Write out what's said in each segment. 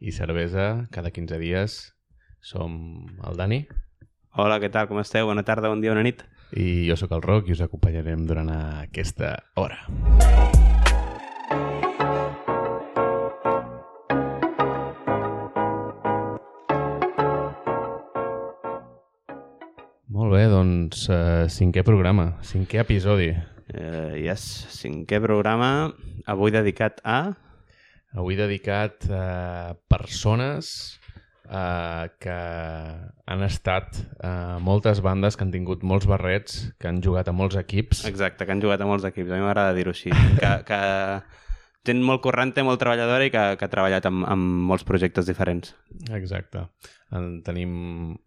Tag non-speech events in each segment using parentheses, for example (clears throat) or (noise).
i cervesa cada 15 dies. Som el Dani Hola, què tal? Com esteu? Bona tarda, bon dia, bona nit. i jo sóc el Roc i us acompanyarem durant aquesta hora. Molt bé, doncs uh, cinquè programa, cinquè episodi. Uh, yes, cinquè programa, avui dedicat a... Avui dedicat a persones uh, que han estat uh, moltes bandes que han tingut molts barrets, que han jugat a molts equips. Exacte, que han jugat a molts equips, a mi m'agrada dir-ho així. Que, (laughs) que gent molt corrente, molt treballadora i que, que ha treballat amb, amb molts projectes diferents. Exacte. En tenim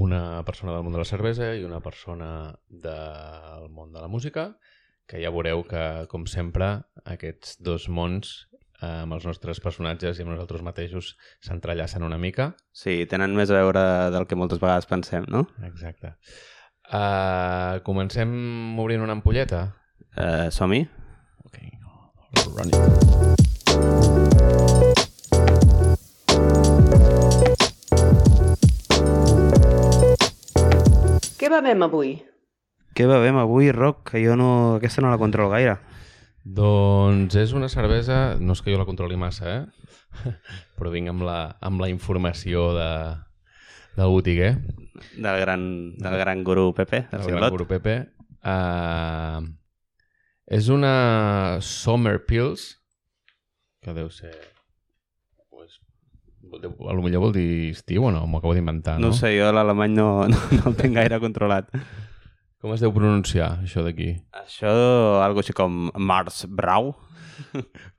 una persona del món de la cervesa i una persona del món de la música, que ja veureu que, com sempre, aquests dos mons eh, amb els nostres personatges i amb nosaltres mateixos s'entrellacen una mica. Sí, tenen més a veure del que moltes vegades pensem, no? Exacte. Uh, comencem obrint una ampolleta? Uh, Som-hi? Ok, run it. Què bevem avui? Què bevem avui, Roc? Que jo no... Aquesta no la controlo gaire. Doncs és una cervesa, no és que jo la controli massa, eh? (laughs) però vinc amb la, amb la informació de, del botiguer, Del gran, del gran guru Pepe, del del gran Guru Pepe. Uh, és una Summer Pills, que deu ser... Pues, a lo millor vol dir estiu o no? M'ho acabo d'inventar, no? No sé, jo l'alemany no, no, no el tinc gaire controlat. Com es deu pronunciar, això d'aquí? Això, algo així com Mars Brau.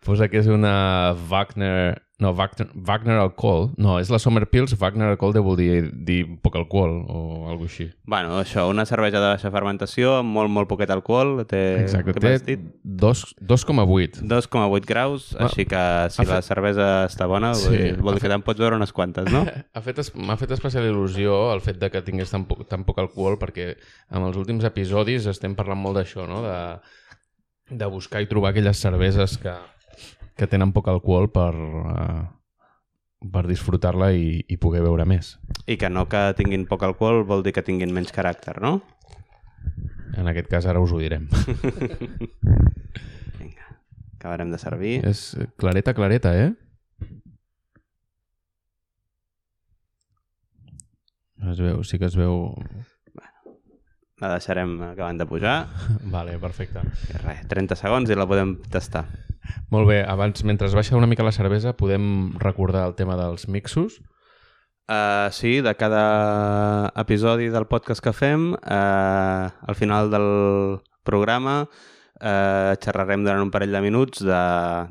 Posa que és una Wagner... No, Wagner, Wagner alcohol. No, és la Summer Pills. Wagner alcohol deu dir, dir poc alcohol o alguna així. Bueno, això, una cervesa de baixa fermentació amb molt, molt poquet alcohol. Té, Exacte, té m'has dit? dos- 2,8. 2,8 graus, Ah, així que si la fet- cervesa està bona, Sí, vol dir, vol dir que te'n pots veure unes quantes, no? (laughs) Ha fet, es- M'ha fet especial il·lusió el fet de que tingués tan poc, tan poc alcohol perquè en els últims episodis estem parlant molt d'això, no? De, de buscar i trobar aquelles cerveses que, que tenen poc alcohol per, uh, per disfrutar-la i, i poder beure més. I que no que tinguin poc alcohol vol dir que tinguin menys caràcter, no? En aquest cas ara us ho direm. (laughs) Vinga, acabarem de servir. És clareta, clareta, eh? Es veu, sí que es veu... La deixarem acabant de pujar. (laughs) Vale, perfecte. I res, 30 segons i la podem tastar. Molt bé, abans, mentre es baixa una mica la cervesa, podem recordar el tema dels mixos. Uh, sí, de cada episodi del podcast que fem, uh, al final del programa uh, xerrarem durant un parell de minuts de,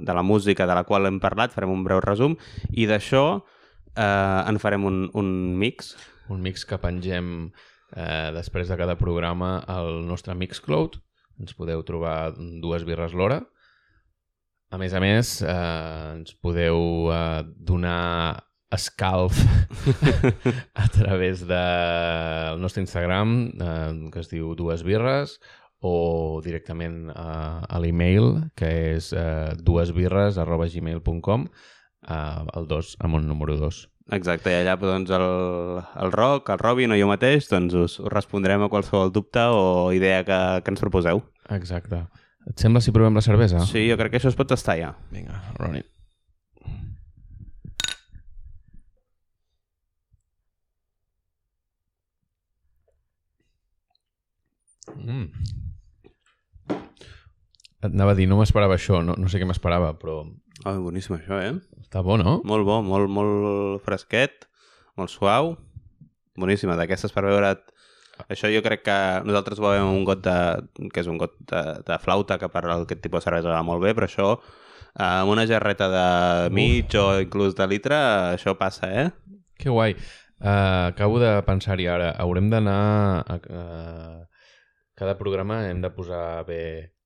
de la música de la qual hem parlat, farem un breu resum, i d'això uh, en farem un, un mix. Un mix que pengem eh, després de cada programa al nostre Mixcloud. Ens podeu trobar dues birres l'hora. A més a més, eh, ens podeu eh, donar escalf (laughs) a través del nostre Instagram, eh, que es diu dues birres, o directament eh, a l'email, que és eh, duesbirres arroba gmail.com, eh, el 2 amb un número 2. Exacte, i allà doncs, el, el Roc, el Robin o jo mateix doncs, us, us respondrem a qualsevol dubte o idea que, que ens proposeu. Exacte. Et sembla si provem la cervesa? Sí, jo crec que això es pot tastar ja. Vinga, run it. Mm. Et anava a dir, no m'esperava això, no, no sé què m'esperava, però Oh, boníssim això, eh? està bo, no? Molt bo, molt, molt fresquet, molt suau. Boníssima, d'aquestes per beure... Això jo crec que nosaltres ho bevem un got de... que és un got de, de flauta, que per aquest tipus de cervesa va molt bé, però això eh, amb una gerreta de mig o inclús de litre, això passa, eh? Que guai. Uh, acabo de pensar-hi ara. Haurem d'anar... A, a... Cada programa hem de posar bé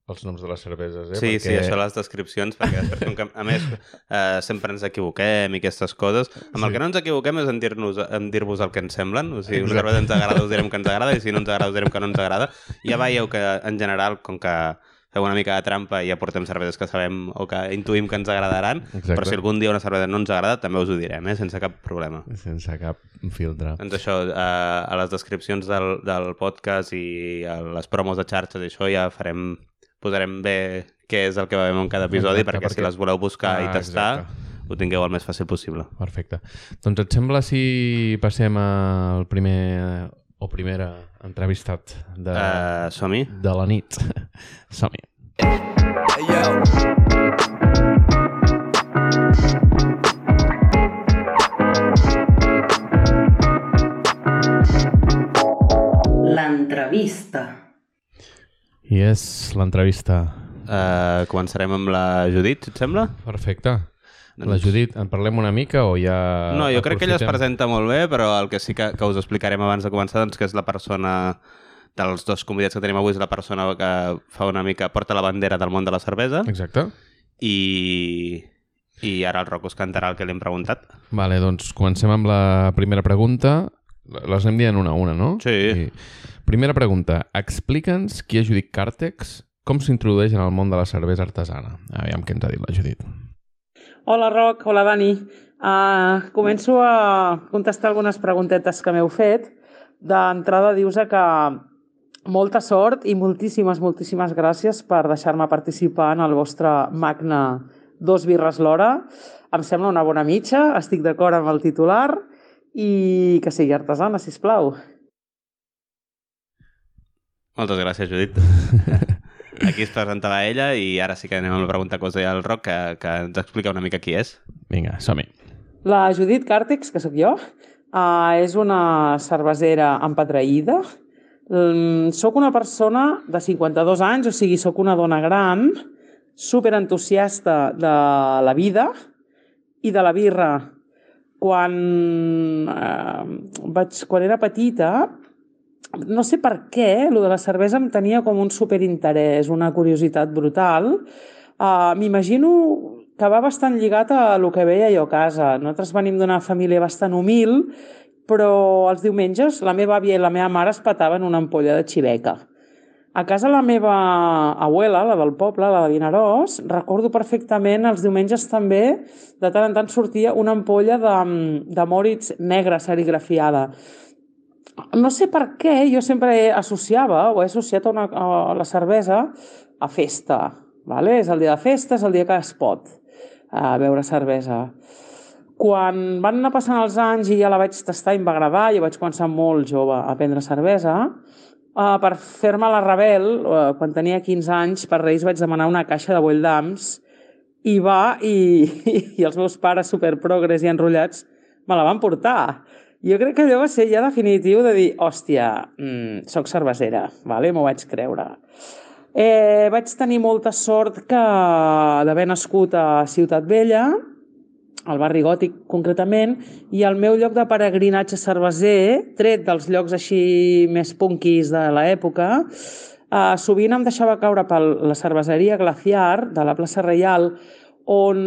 els noms de les cerveses, eh? Sí, sí, això les descripcions, perquè després, que, a més, eh, sempre ens equivoquem i aquestes coses. Amb el Sí. que no ens equivoquem és en dir-nos en dir-vos el que ens semblen. O sigui, una cervesa ens agrada, us direm que ens agrada, i si no ens agrada, us direm que no ens agrada. Ja veieu que, en general, com que fem una mica de trampa i ja portem cerveses que sabem o que intuïm que ens agradaran, Exacte. però si algun dia una cervesa no ens agrada, també us ho direm, eh? sense cap problema. Sense cap filtre. Doncs això, eh, a les descripcions del, del podcast i a les promos de xarxes i això ja farem, posarem bé què és el que veiem en cada episodi Exacte, perquè, perquè- si les voleu buscar Ah, i tastar exacte. ho tingueu el més fàcil possible. Perfecte. Doncs et sembla si passem al primer o primera entrevistat de, Uh, Som-hi? de la nit? (laughs) Som-hi. L'entrevista. I és l'entrevista. Uh, començarem amb la Judit, et sembla? Perfecte. La Doncs- Judit, en parlem una mica o ja... No, jo crec que ella es presenta molt bé, però el que sí que, que us explicarem abans de començar, doncs que és la persona dels dos convidats que tenim avui, és la persona que fa una mica, porta la bandera del món de la cervesa Exacte. i, i ara el Roc us cantarà el que li hem preguntat. Vale, doncs comencem amb la primera pregunta. Les anem dient una a una, no? Sí. Primera pregunta. Explica'ns qui és Judit Càrtex, com s'introdueix en el món de la cervesa artesana. Aviam què ens ha dit la Judit. Hola, Roc. Hola, Dani. Uh, començo a contestar algunes preguntetes que m'heu fet. D'entrada, dius que molta sort i moltíssimes, moltíssimes gràcies per deixar-me participar en el vostre Magna Dos birres l'hora. Em sembla una bona mitja, estic d'acord amb el titular i que sigui artesana, si plau. Moltes gràcies, Judit. (laughs) Aquí es presentava ella i ara sí que anem amb la pregunta que us deia el Roc, que, que ens explica una mica qui és. Vinga, som-hi. La Judit Càrtex, que sóc jo, uh, és una cervesera empatreïda. Um, soc una persona de 52 anys, o sigui, sóc una dona gran, superentusiasta de la vida i de la birra. Quan, uh, vaig, quan era petita, no sé per què, lo de la cervesa em tenia com un superinterès, una curiositat brutal. Uh, M'imagino que va bastant lligat a el que veia jo a casa. Nosaltres venim d'una família bastant humil, però els diumenges la meva àvia i la meva mare es pataven una ampolla de xiveca. A casa la meva abuela, la del poble, la de Vinaròs, recordo perfectament els diumenges també, de tant en tant sortia una ampolla de, de Moritz negra serigrafiada. No sé per què, jo sempre associava, o he associat a, una, a la cervesa a festa. Vale? És el dia de festa, és el dia que es pot a beure cervesa. Quan van anar passant els anys i ja la vaig tastar i em va agradar, jo vaig començar molt jove a prendre cervesa, uh, per fer-me la rebel, uh, quan tenia 15 anys, per Reis vaig demanar una caixa de Boildams i va, i, (laughs) i els meus pares superprogres i enrotllats me la van portar. Jo crec que allò va ser ja definitiu de dir, hòstia, mm, soc cervesera, vale? m'ho vaig creure. Eh, vaig tenir molta sort que d'haver nascut a Ciutat Vella, al barri gòtic concretament, i el meu lloc de peregrinatge cerveser, tret dels llocs així més punquis de l'època, eh, sovint em deixava caure per la cerveseria Glaciar de la plaça Reial, on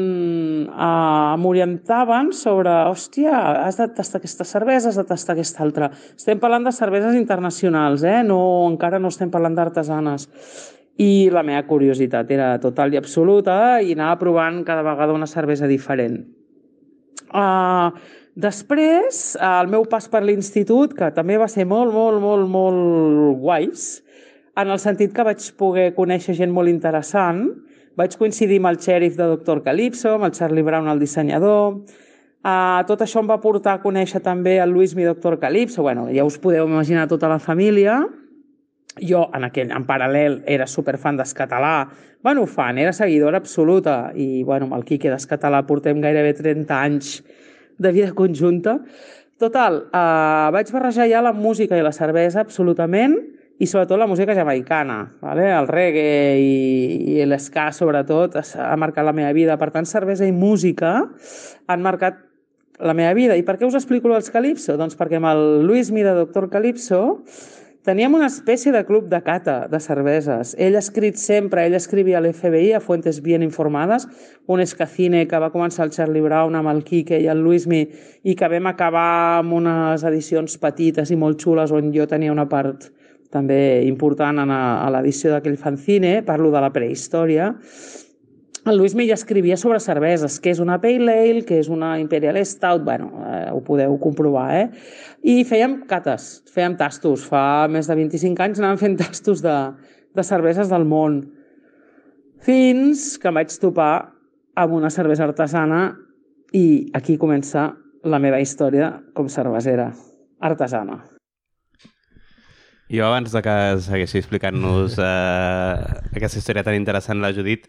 eh, m'orientaven sobre, hòstia, has de tastar aquesta cervesa, has de tastar aquesta altra. Estem parlant de cerveses internacionals, eh? no, encara no estem parlant d'artesanes. I la meva curiositat era total i absoluta i anava provant cada vegada una cervesa diferent. Uh, després, uh, el meu pas per l'institut, que també va ser molt, molt, molt, molt guais, en el sentit que vaig poder conèixer gent molt interessant, vaig coincidir amb el xèrif de Dr. Calypso, amb el Charlie Brown, el dissenyador, Uh, tot això em va portar a conèixer també el Luis mi Dr. Calypso. Bueno, ja us podeu imaginar tota la família. Jo, en, aquell, en paral·lel, era superfan d'Escatalà. Bueno, fan, era seguidora absoluta. I, bueno, amb el Quique d'Escatalà portem gairebé 30 anys de vida conjunta. Total, uh, vaig barrejar ja la música i la cervesa absolutament i sobretot la música jamaicana, vale? el reggae i, i l'esca sobretot ha marcat la meva vida. Per tant, cervesa i música han marcat la meva vida. I per què us explico els Calypso? Doncs perquè amb el Luis Mira, doctor Calypso, teníem una espècie de club de cata de cerveses. Ell ha escrit sempre, ell escrivia a l'FBI, a Fuentes Bien Informades, un escacine que va començar el Charlie Brown amb el Quique i el Luismi i que vam acabar amb unes edicions petites i molt xules on jo tenia una part també important en a, a l'edició d'aquell fanzine, parlo de la prehistòria, el Luis ja escrivia sobre cerveses, que és una Pale Ale, que és una Imperial Stout, bueno, eh, ho podeu comprovar, eh? I fèiem cates, fèiem tastos. Fa més de 25 anys anàvem fent tastos de, de cerveses del món. Fins que em vaig topar amb una cervesa artesana i aquí comença la meva història com cervesera artesana. Jo abans de que segueixi explicant-nos eh, aquesta història tan interessant, la Judit,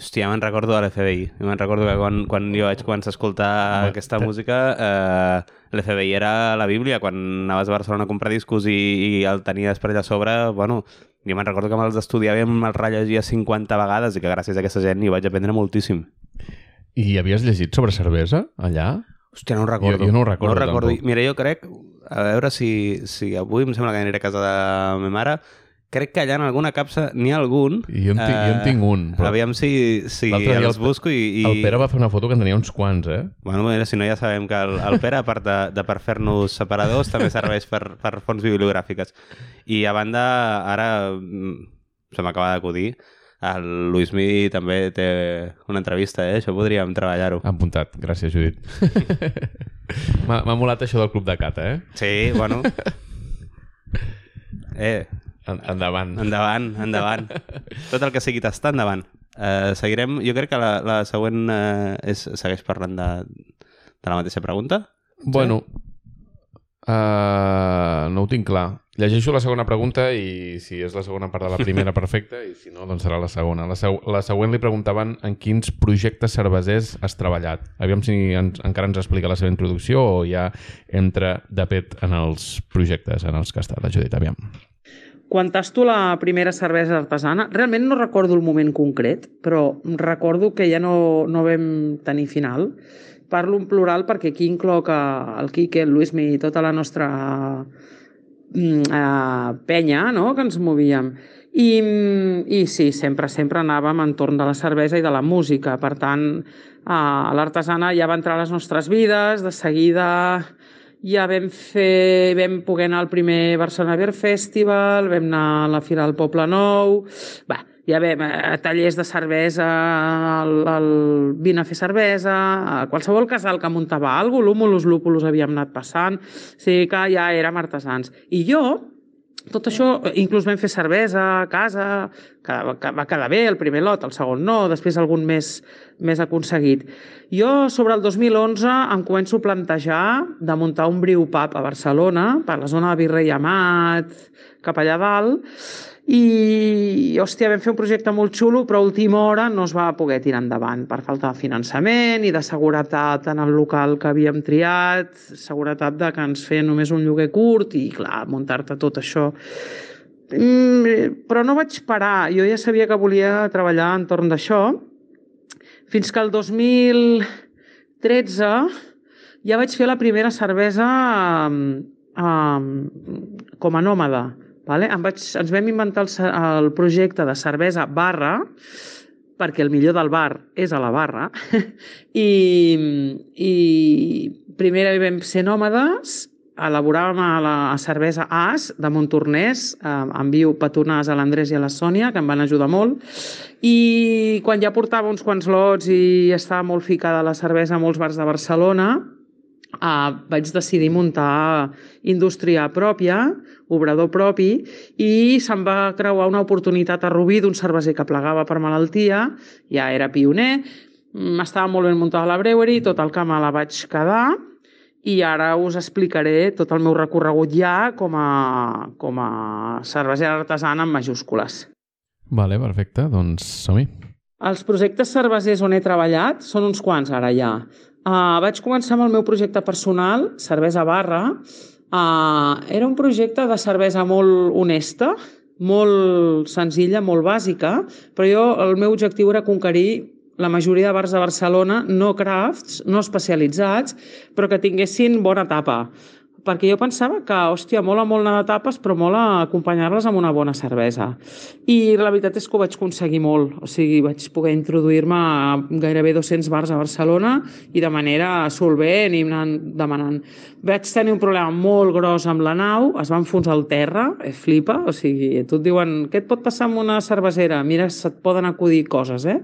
hòstia, me'n recordo de l'FBI. Me'n recordo que quan, quan jo vaig començar a escoltar Home, aquesta te- música, eh, l'FBI era la Bíblia. Quan anaves a Barcelona a comprar discos i, i el tenies per allà a sobre, bueno, jo me'n recordo que me'ls estudiava i me'ls rellegia 50 vegades i que gràcies a aquesta gent hi vaig aprendre moltíssim. I havies llegit sobre cervesa allà? Hòstia, no ho recordo. Jo- jo no ho recordo, No ho recordo. tampoc. Mira, jo crec, a veure si, si avui em sembla que aniré a casa de la meva mare, crec que allà en alguna capsa n'hi ha algun. I jo en tinc, jo en tinc un. Però... Aviam si, si els el- busco i... i... El Pere va fer una foto que en tenia uns quants, eh? Bueno, mira, si no ja sabem que el, el Pere, a part de, de per fer-nos separadors, també serveix per, per fonts bibliogràfiques. I a banda, ara mm, se m'acaba d'acudir, el Luismi també té una entrevista, eh? Això podríem treballar-ho. Apuntat. Gràcies, Judit. (laughs) M'ha molat això del club de cata, eh? Sí, bueno... (laughs) Eh, endavant. endavant, endavant. Tot el que sigui tastar, endavant. Uh, seguirem, jo crec que la, la següent uh, és, segueix parlant de, de la mateixa pregunta. Bueno, uh, no ho tinc clar. Llegeixo la segona pregunta i si és la segona part de la primera, (laughs) perfecte, i si no, doncs serà la segona. La, seg la següent li preguntaven en quins projectes cervesers has treballat. Aviam si ens, encara ens explica la seva introducció o ja entra de pet en els projectes en els que està la Judit. Aviam. Quan tasto la primera cervesa artesana, realment no recordo el moment concret, però recordo que ja no, no vam tenir final. Parlo en plural perquè aquí incloc eh, el Quique, el Luismi i tota la nostra mm, eh, penya no? que ens movíem. I, I sí, sempre, sempre anàvem entorn de la cervesa i de la música. Per tant, eh, l'artesana ja va entrar a les nostres vides, de seguida ja vam fer, vam poder anar al primer Barcelona Beer Festival, vam anar a la Fira del Poble Nou, va, ja vam a tallers de cervesa, al, al vine a fer cervesa, a qualsevol casal que muntava alguna cosa, l'húmulus lúpulus havíem anat passant, o sigui que ja érem artesans. I jo, tot això, inclús vam fer cervesa a casa, que, va quedar bé el primer lot, el segon no, després algun més, més aconseguit. Jo, sobre el 2011, em començo a plantejar de muntar un brew pub a Barcelona, per la zona de Virrei Amat, cap allà dalt, i, hòstia, vam fer un projecte molt xulo, però a última hora no es va poder tirar endavant per falta de finançament i de seguretat en el local que havíem triat, seguretat de que ens feien només un lloguer curt i, clar, muntar-te tot això. Mm, però no vaig parar, jo ja sabia que volia treballar entorn d'això, fins que el 2013 ja vaig fer la primera cervesa um, com a nòmada. Vale? Em vaig, ens vam inventar el, el projecte de cervesa barra, perquè el millor del bar és a la barra, (laughs) i, i primer vam ser nòmades, elaboràvem a la cervesa As de Montornès, eh, envio petonars a l'Andrés i a la Sònia, que em van ajudar molt, i quan ja portava uns quants lots i estava molt ficada la cervesa a molts bars de Barcelona, eh, vaig decidir muntar indústria pròpia, obrador propi, i se'm va creuar una oportunitat a Rubí d'un cerveser que plegava per malaltia, ja era pioner, mm, estava molt ben muntada la brewery, tot el me la vaig quedar, i ara us explicaré tot el meu recorregut ja com a, com a cervesera artesana en majúscules. Vale, perfecte. Doncs som-hi. Els projectes cervesers on he treballat són uns quants ara ja. Uh, vaig començar amb el meu projecte personal, Cervesa Barra. Uh, era un projecte de cervesa molt honesta, molt senzilla, molt bàsica, però jo el meu objectiu era conquerir la majoria de bars de Barcelona, no crafts, no especialitzats, però que tinguessin bona tapa. perquè jo pensava que, hòstia, mola molt anar de tapes, però mola acompanyar-les amb una bona cervesa. I la veritat és que ho vaig aconseguir molt. O sigui, vaig poder introduir-me a gairebé 200 bars a Barcelona i de manera solvent i anant demanant. Vaig tenir un problema molt gros amb la nau, es va enfonsar al terra, eh, flipa, o sigui, tu et diuen, què et pot passar amb una cervesera? Mira, se't poden acudir coses, eh?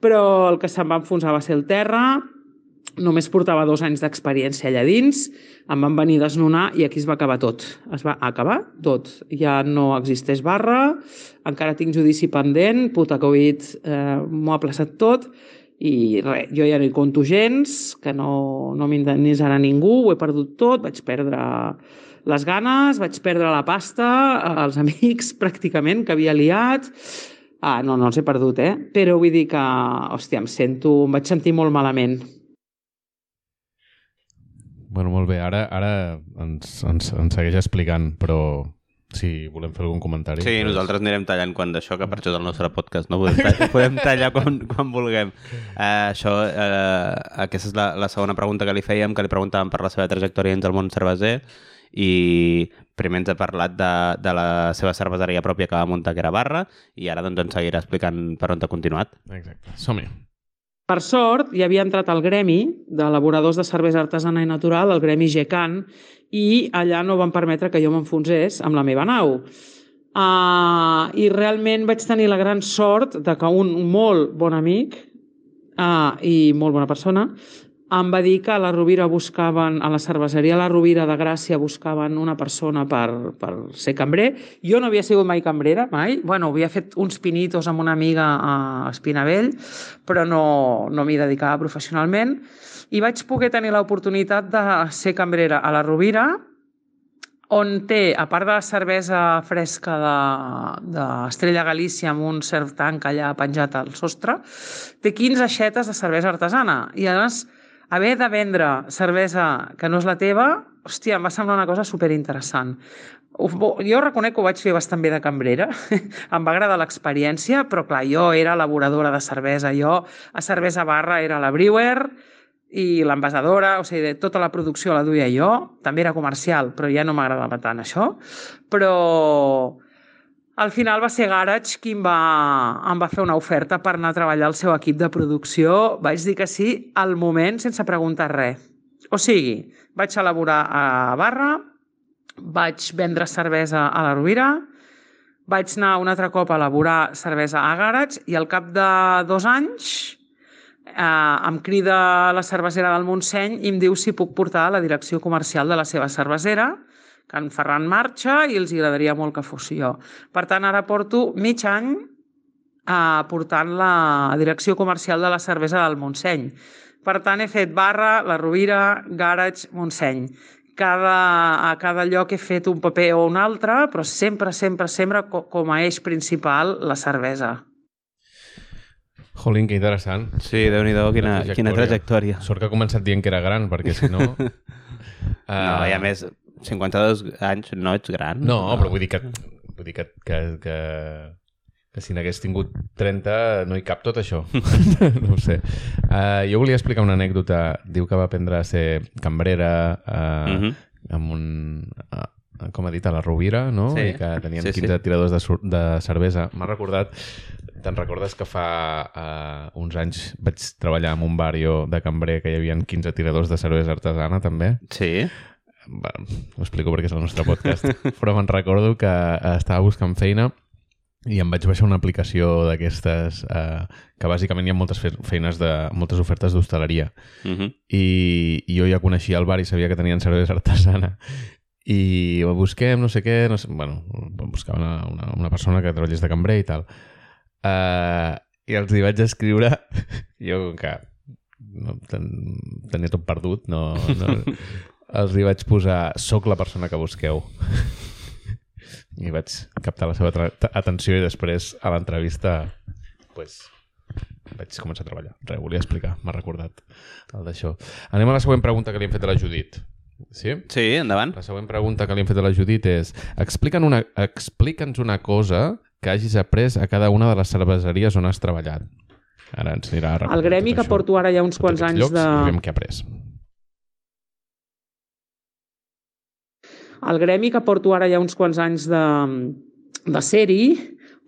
Però el que se'm va enfonsar va ser el terra, només portava dos anys d'experiència allà dins, em van venir a desnonar i aquí es va acabar tot. Es va acabar tot. Ja no existeix barra, encara tinc judici pendent, puta Covid eh, m'ho ha plaçat tot. I res, jo ja no hi conto gens, que no, no m'indemnitzarà ningú, ho he perdut tot, vaig perdre les ganes, vaig perdre la pasta, els (laughs) amics pràcticament que havia liat, Ah, no, no els he perdut, eh? Però vull dir que, hòstia, em sento, em vaig sentir molt malament. Bueno, molt bé. Ara, ara ens, ens, ens segueix explicant, però si volem fer algun comentari... Sí, doncs- nosaltres anirem tallant quan d'això, que per això és el nostre podcast, no? Podem, tallar, (laughs) podem tallar quan, quan vulguem. Uh, això, uh, aquesta és la, la segona pregunta que li fèiem, que li preguntàvem per la seva trajectòria dins el món cerveser, i primer ens ha parlat de, de la seva cerveseria pròpia que va muntar, que era Barra, i ara doncs ens seguirà explicant per on ha continuat. Exacte. Som-hi. Per sort, hi havia entrat al gremi d'elaboradors de cervesa artesana i natural, el gremi GECAN, i allà no van permetre que jo m'enfonsés amb la meva nau. Uh, I realment vaig tenir la gran sort de que un molt bon amic uh, i molt bona persona em va dir que a la Rovira buscaven, a la cerveseria La Rovira de Gràcia buscaven una persona per, per ser cambrer. Jo no havia sigut mai cambrera, mai. Bueno, havia fet uns pinitos amb una amiga a Espinavell, però no, no m'hi dedicava professionalment. I vaig poder tenir l'oportunitat de ser cambrera a La Rovira, on té, a part de la cervesa fresca d'Estrella de, Galícia amb un cert tanc allà penjat al sostre, té 15 aixetes de cervesa artesana. I, més, haver de vendre cervesa que no és la teva, hòstia, em va semblar una cosa superinteressant. Jo reconec que ho vaig fer bastant bé de cambrera, (laughs) em va agradar l'experiència, però clar, jo era elaboradora de cervesa, jo a cervesa barra era la brewer i l'envasadora, o sigui, tota la producció la duia jo, també era comercial, però ja no m'agradava tant això, però al final va ser Garage qui em va, em va fer una oferta per anar a treballar al seu equip de producció. Vaig dir que sí al moment, sense preguntar res. O sigui, vaig elaborar a Barra, vaig vendre cervesa a la Rovira, vaig anar un altre cop a elaborar cervesa a Garage i al cap de dos anys eh, em crida la cervesera del Montseny i em diu si puc portar la direcció comercial de la seva cervesera que en Ferran marxa i els agradaria molt que fos jo. Per tant, ara porto mig any eh, portant la direcció comercial de la cervesa del Montseny. Per tant, he fet barra, la Rovira, Garage, Montseny. Cada, a cada lloc he fet un paper o un altre, però sempre, sempre, sempre com a eix principal la cervesa. Jolín, que interessant. Sí, déu nhi quina, trajectòria. quina trajectòria. Sort que ha començat dient que era gran, perquè si no... uh... (laughs) No, i a més, 52 anys no ets gran. No, no. però vull dir que, vull dir que, que, que, que si n'hagués tingut 30 no hi cap tot això. (laughs) (laughs) no ho sé. Uh, jo volia explicar una anècdota. Diu que va aprendre a ser cambrera uh, uh -huh. amb un... Uh, com ha dit, a la Rovira, no? Sí. I que tenien sí, 15 sí. tiradors de, de cervesa. M'ha recordat Te'n recordes que fa uh, uns anys vaig treballar en un barrio de cambrer que hi havia 15 tiradors de cervesa artesana, també? Sí bueno, ho explico perquè és el nostre podcast, (laughs) però me'n recordo que eh, estava buscant feina i em vaig baixar una aplicació d'aquestes eh, que bàsicament hi ha moltes feines de moltes ofertes d'hostaleria. Uh -huh. I, i jo ja coneixia el bar i sabia que tenien cervesa artesana. I busquem no sé què no sé, bueno, buscava una, una, una persona que treballés de cambrer i tal. Uh, i els hi vaig escriure (laughs) jo que no, ten, tenia tot perdut no, no, (laughs) els hi vaig posar soc la persona que busqueu i vaig captar la seva atenció i després a l'entrevista pues, vaig començar a treballar. Res, volia explicar, m'ha recordat el d'això. Anem a la següent pregunta que li hem fet a la Judit. Sí? Sí, endavant. La següent pregunta que li hem fet a la Judit és explica'ns una, explica'ns una cosa que hagis après a cada una de les cerveseries on has treballat. Ara ens anirà a El gremi que porto ara ja uns quants anys llocs, de... I què ha après. El gremi que porto ara ja uns quants anys de, de ser-hi,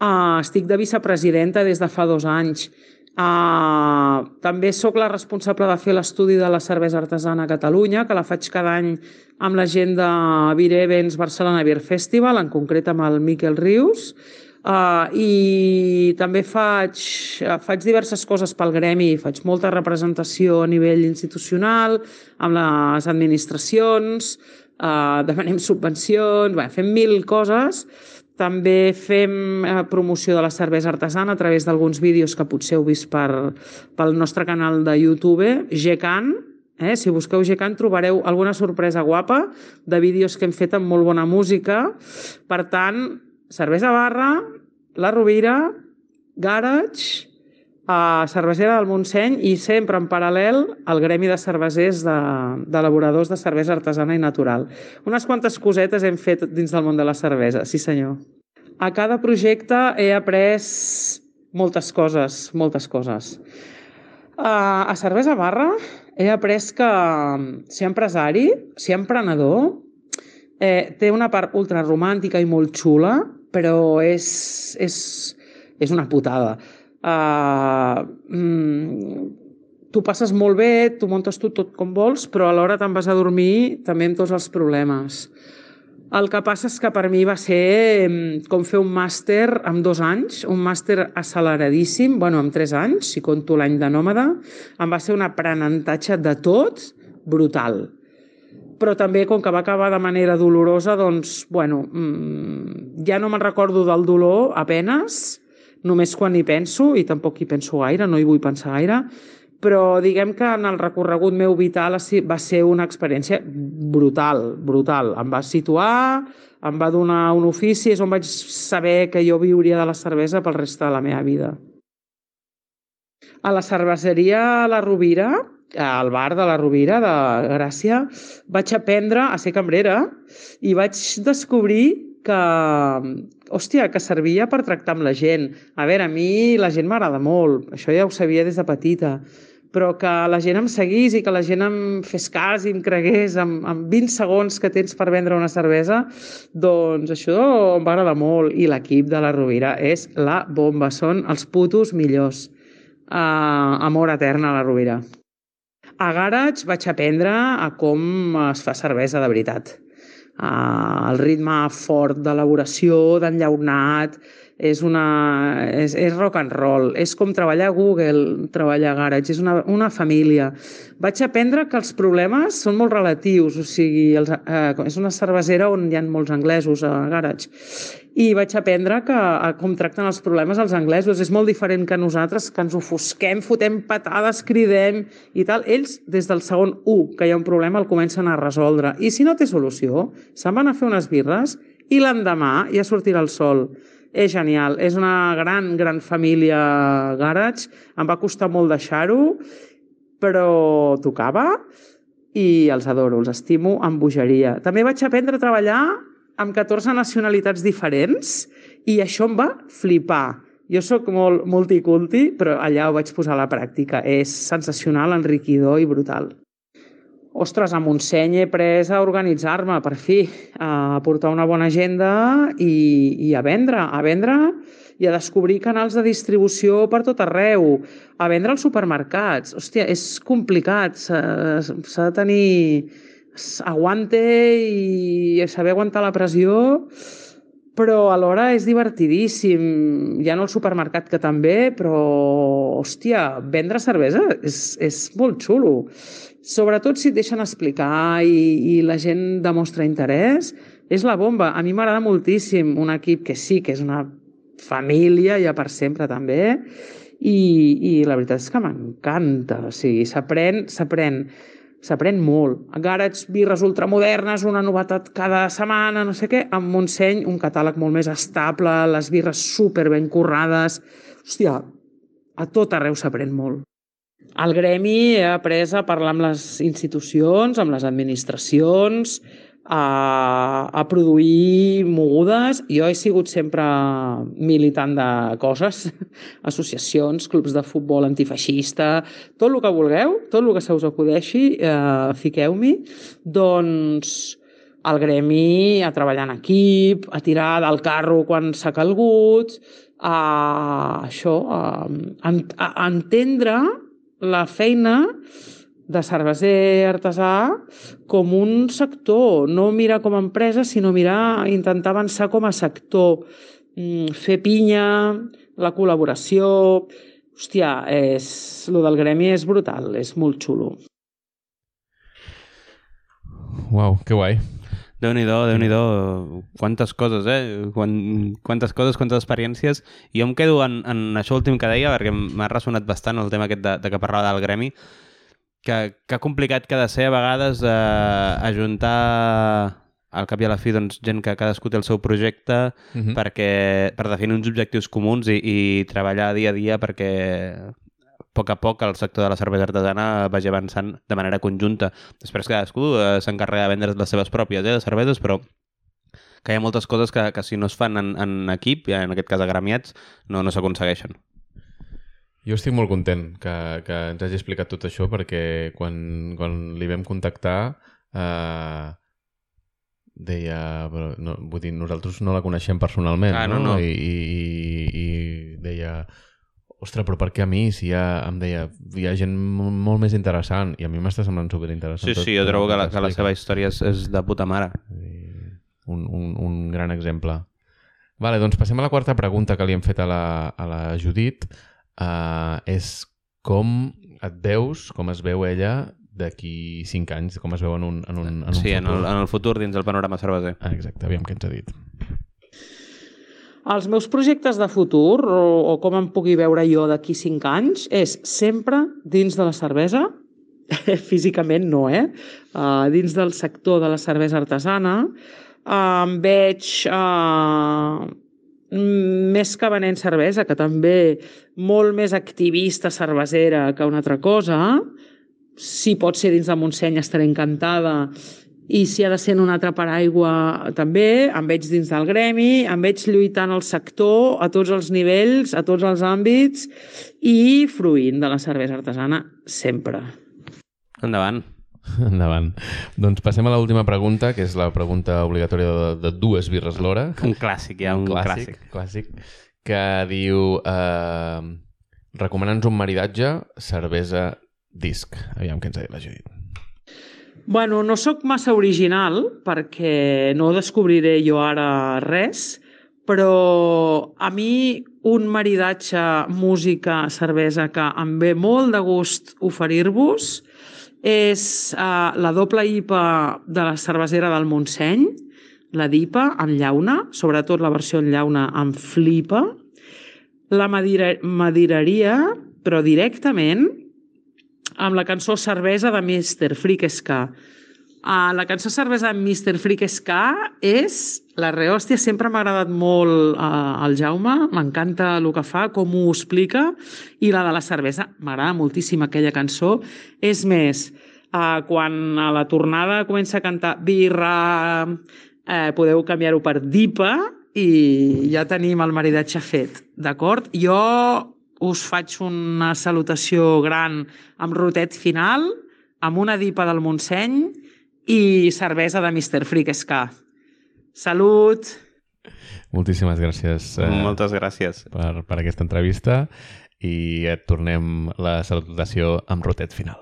uh, estic de vicepresidenta des de fa dos anys. Uh, també sóc la responsable de fer l'estudi de la cervesa artesana a Catalunya, que la faig cada any amb la gent de Beer Events Barcelona Beer Festival, en concret amb el Miquel Rius, Uh, I també faig, faig diverses coses pel gremi, faig molta representació a nivell institucional, amb les administracions, uh, demanem subvencions, bé, fem mil coses. També fem uh, promoció de la cervesa artesana a través d'alguns vídeos que potser heu vist per, pel nostre canal de YouTube, GCAN, Eh? Si busqueu GCAN trobareu alguna sorpresa guapa de vídeos que hem fet amb molt bona música. Per tant, cervesa barra, la Rovira, Garage, a Cervesera del Montseny i sempre en paral·lel al Gremi de Cervesers d'elaboradors de, de cervesa artesana i natural. Unes quantes cosetes hem fet dins del món de la cervesa, sí senyor. A cada projecte he après moltes coses, moltes coses. A, a Cervesa Barra he après que ser empresari, ser emprenedor, eh, té una part ultra romàntica i molt xula, però és, és, és una putada. Uh, mm, tu passes molt bé, tu muntes tu tot com vols, però alhora te'n vas a dormir també amb tots els problemes. El que passa és que per mi va ser mm, com fer un màster en dos anys, un màster acceleradíssim, bueno, en tres anys, si conto l'any de nòmada, em va ser un aprenentatge de tot brutal però també com que va acabar de manera dolorosa, doncs, bueno, mmm, ja no me'n recordo del dolor apenes, només quan hi penso, i tampoc hi penso gaire, no hi vull pensar gaire, però diguem que en el recorregut meu vital va ser una experiència brutal, brutal. Em va situar, em va donar un ofici, és on vaig saber que jo viuria de la cervesa pel reste de la meva vida. A la cerveseria La Rovira, al bar de la Rovira de Gràcia, vaig aprendre a ser cambrera i vaig descobrir que, hòstia, que servia per tractar amb la gent. A veure, a mi la gent m'agrada molt, això ja ho sabia des de petita, però que la gent em seguís i que la gent em fes cas i em cregués en, en 20 segons que tens per vendre una cervesa, doncs això em va agradar molt. I l'equip de la Rovira és la bomba, són els putos millors. Uh, amor etern a la Rovira. A Garage vaig aprendre a com es fa cervesa de veritat. Uh, el ritme fort d'elaboració, d'enllaunat, és, una, és, és rock and roll, és com treballar a Google, treballar a Garage, és una, una família. Vaig aprendre que els problemes són molt relatius, o sigui, els, eh, és una cervesera on hi ha molts anglesos a Garage i vaig aprendre que, a com tracten els problemes els anglesos. És molt diferent que nosaltres, que ens ofusquem, fotem patades, cridem i tal. Ells, des del segon 1 que hi ha un problema, el comencen a resoldre. I si no té solució, se'n van a fer unes birres i l'endemà ja sortirà el sol. És genial. És una gran, gran família Garage. Em va costar molt deixar-ho, però tocava i els adoro, els estimo amb bogeria. També vaig aprendre a treballar amb 14 nacionalitats diferents i això em va flipar. Jo sóc molt multiculti, però allà ho vaig posar a la pràctica. És sensacional, enriquidor i brutal. Ostres, a Montseny he pres a organitzar-me, per fi, a portar una bona agenda i, i a vendre, a vendre i a descobrir canals de distribució per tot arreu, a vendre als supermercats. Hòstia, és complicat, s'ha de tenir aguante i saber aguantar la pressió, però alhora és divertidíssim. Hi ha el supermercat que també, però, hòstia, vendre cervesa és, és molt xulo. Sobretot si et deixen explicar i, i la gent demostra interès, és la bomba. A mi m'agrada moltíssim un equip que sí, que és una família ja per sempre també, i, i la veritat és que m'encanta. O sigui, s'aprèn, s'aprèn s'aprèn molt. Garage, birres ultramodernes, una novetat cada setmana, no sé què. Amb Montseny, un catàleg molt més estable, les birres super ben currades. Hòstia, a tot arreu s'aprèn molt. Al gremi he après a parlar amb les institucions, amb les administracions, a, a produir mogudes. Jo he sigut sempre militant de coses, (laughs) associacions, clubs de futbol antifeixista, tot el que vulgueu, tot el que se us acudeixi, eh, fiqueu-m'hi. Doncs, al gremi a treballar en equip, a tirar del carro quan s'ha calgut, a això, a, a, a entendre la feina de cerveser artesà com un sector, no mirar com a empresa, sinó mirar, intentar avançar com a sector, mm, fer pinya, la col·laboració... Hòstia, és, lo del gremi és brutal, és molt xulo. Uau, que guai. Déu-n'hi-do, déu nhi déu Quantes coses, eh? Quan, quantes coses, quantes experiències. I jo em quedo en, en això últim que deia, perquè m'ha ressonat bastant el tema aquest de, de que parlava del gremi, que, que complicat que ha de ser a vegades eh, ajuntar al cap i a la fi doncs, gent que cadascú té el seu projecte uh Mhm. -huh. perquè, per definir uns objectius comuns i, i treballar dia a dia perquè a poc a poc el sector de la cervesa artesana vagi avançant de manera conjunta. Després cadascú eh, s'encarrega de vendre les seves pròpies eh, de cerveses, però que hi ha moltes coses que, que si no es fan en, en equip, en aquest cas agremiats, no, no s'aconsegueixen. Jo estic molt content que, que ens hagi explicat tot això perquè quan, quan li vam contactar eh, deia... Però no, vull dir, nosaltres no la coneixem personalment, Ah, no, no. I, i, i deia... Ostres, però per què a mi? Si ha, em deia, hi ha gent mo- molt més interessant i a mi m'està semblant superinteressant. Sí, tot- sí, jo trobo que la, que la seva història és, és de puta mare. un, un, un gran exemple. Vale, doncs passem a la quarta pregunta que li hem fet a la, a la Judit. Uh, és com et veus, com es veu ella d'aquí 5 anys, com es veu en un, en un, en un sí, en futur. el, en el futur dins del panorama cerveser. Ah, exacte, aviam què ens ha dit. Els meus projectes de futur, o, o com em pugui veure jo d'aquí cinc anys, és sempre dins de la cervesa, (laughs) físicament no, eh? Uh, dins del sector de la cervesa artesana, uh, em veig uh, més que venent cervesa, que també molt més activista cervesera que una altra cosa. Si pot ser dins de Montseny estaré encantada i si ha de ser en un altre paraigua també, em veig dins del gremi, em veig lluitant al sector a tots els nivells, a tots els àmbits i fruint de la cervesa artesana sempre. Endavant. (laughs) Endavant. Doncs passem a l'última pregunta, que és la pregunta obligatòria de, de dues birres l'hora. (laughs) Un clàssic, ja, un, clàssic. clàssic, que diu eh, recomana'ns un maridatge cervesa-disc. Aviam què ens ha dit la Judit. Bueno, no sóc massa original perquè no descobriré jo ara res, però a mi un maridatge música-cervesa que em ve molt de gust oferir-vos és uh, la doble IPA de la cervesera del Montseny, la DIPA en llauna, sobretot la versió en llauna em flipa, la madira madiraria, però directament amb la cançó Cervesa de Mr. Ska. Uh, la cançó Cervesa Mr. Freak Ska és la rehòstia, sempre m'ha agradat molt uh, el Jaume, m'encanta el que fa, com ho explica, i la de la cervesa, m'agrada moltíssim aquella cançó. És més, uh, quan a la tornada comença a cantar birra, eh, podeu canviar-ho per dipa i ja tenim el maridatge fet, d'acord? Jo us faig una salutació gran amb rotet final, amb una dipa del Montseny i cervesa de Mr. Freak Ska. Salut! Moltíssimes gràcies eh, Moltes gràcies. per, per aquesta entrevista i et tornem la salutació amb rotet final.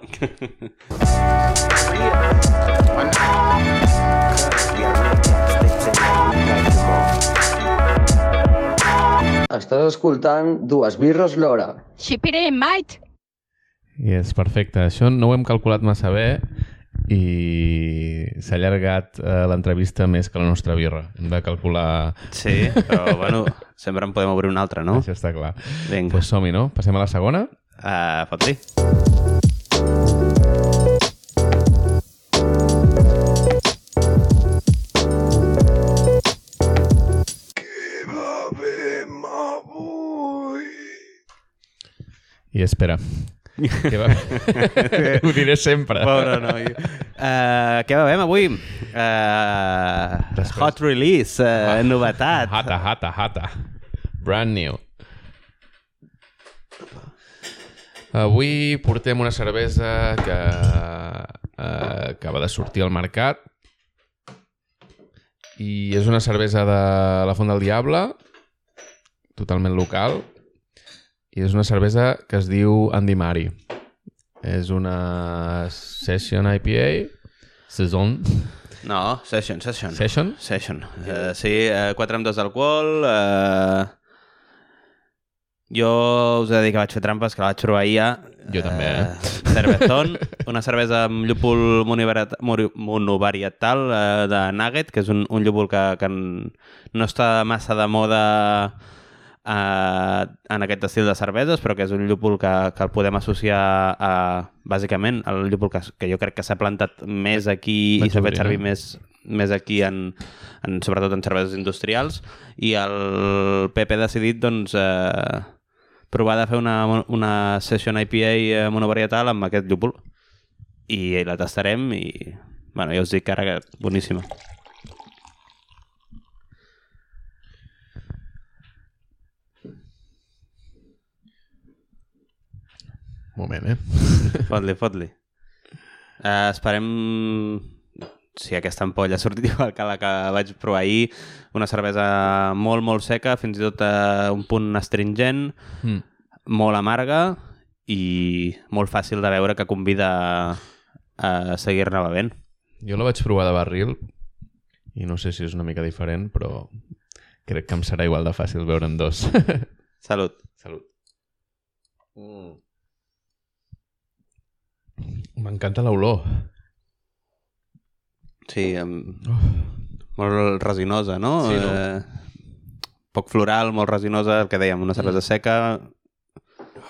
Estàs escoltant dues birres l'hora. Xipiré, mate! I és perfecte. Això no ho hem calculat massa bé i s'ha allargat eh, l'entrevista més que la nostra birra. Hem de calcular... Sí, però (laughs) bueno, sempre en podem obrir una altra, no? Això està clar. Vinga, Doncs som-hi, no? Passem a la segona? uh, fot-li. I espera. Què va... (laughs) Ho diré sempre. Pobre noi. Uh, què bevem avui? Uh, Després. hot release, uh, novetat. Hata, hata, hata. Brand new. Avui portem una cervesa que eh, acaba de sortir al mercat. i és una cervesa de la Font del Diable, totalment local, i és una cervesa que es diu Andy Mari. És una Session IPA, Saison, No, Session, Session. Session? Session. Uh, sí, uh, 4 amb 2 d'alcohol. Uh, jo us he de dir que vaig fer trampes, que la vaig provar ahir ja. Jo també, eh? Cervezón, una cervesa amb llúpol monovarietal uh, de Nugget, que és un, un llúpol que, que no està massa de moda uh, en aquest estil de cerveses, però que és un llúpol que, que el podem associar a, bàsicament, el llúpol que, que jo crec que s'ha plantat més aquí i s'ha fet Vaig servir obrir, més, més aquí, en, en, sobretot en cerveses industrials, i el Pepe ha decidit, doncs, eh, provar de fer una, una session IPA eh, monovarietal amb aquest llúpol. I la tastarem i, bueno, ja us dic que ara que boníssima. Moment, eh? Fot-li, fot-li. Uh, esperem si aquesta ampolla ha sortit igual que la que vaig provar ahir, una cervesa molt, molt seca, fins i tot a un punt astringent, Mm. molt amarga i molt fàcil de veure que convida a, a seguir-ne bevent. Jo la vaig provar de barril i no sé si és una mica diferent, però crec que em serà igual de fàcil veure'n dos. Salut. Salut. Mm. M'encanta l'olor. Sí, amb, Oh. molt resinosa, no? Sí, no? Eh, poc floral, molt resinosa, el que dèiem, una cervesa seca,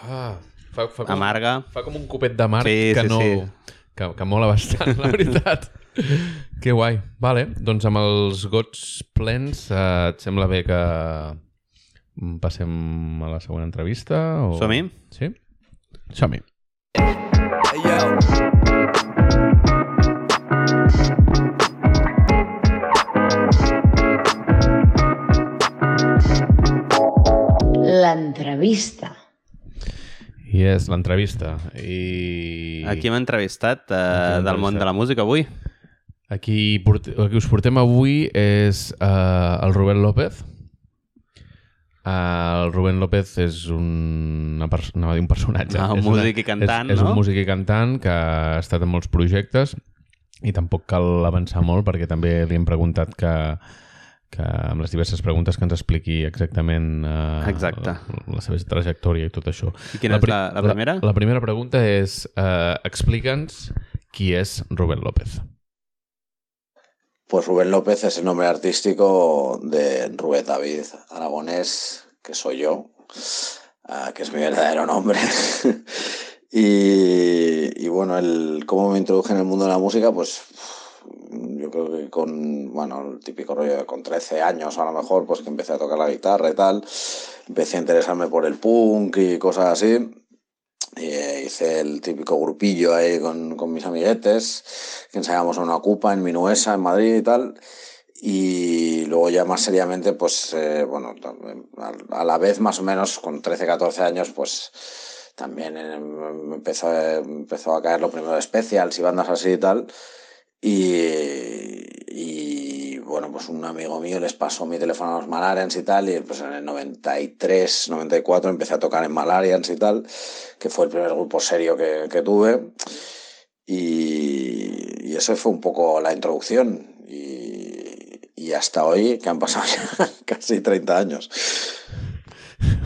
Ah, fa, fa, com, amarga. fa com un copet de mar Sí, que sí, no... sí. Que, que mola bastant, la veritat. (laughs) que guai. Vale, doncs amb els gots plens, eh, et sembla bé que passem a la següent entrevista? O... Som-hi? Sí? Som-hi. L'entrevista. I és l'entrevista. I... Aquí hem entrevistat eh, hem del món de la música avui. Aquí, que us portem avui és uh, el Rubén López. Uh, el Rubén López és un, una a dir un personatge. Ah, un és una- músic i cantant, és, és no? un músic i cantant que ha estat en molts projectes i tampoc cal avançar molt perquè també li hem preguntat que, que amb les diverses preguntes que ens expliqui exactament uh, Exacte. la, la seva trajectòria i tot això. I quina és pri- la, la primera? La, la primera pregunta és uh, explica'ns qui és Rubén López. Pues Rubén López es el nombre artístico de Rubén David Aragonés, que soy yo, ah, que es mi verdadero nombre. (laughs) y, y bueno, el, cómo me introduje en el mundo de la música, pues yo creo que con, bueno, el típico rollo de con 13 años a lo mejor, pues que empecé a tocar la guitarra y tal, empecé a interesarme por el punk y cosas así. Eh, hice el típico grupillo ahí con, con mis amiguetes, que ensayamos en una ocupa en Minuesa, en Madrid y tal. Y luego ya más seriamente, pues, eh, bueno, a, la vez más o menos, con 13, 14 años, pues también eh, empezó, empezó a caer lo primero de specials y bandas así y tal. Y, y bueno, pues un amigo mío les pasó mi teléfono a los Malarians y tal, y pues en el 93, 94 empecé a tocar en Malarians y tal, que fue el primer grupo serio que, que tuve. Y, y eso fue un poco la introducción. Y, y hasta hoy, que han pasado ya (laughs) casi 30 años.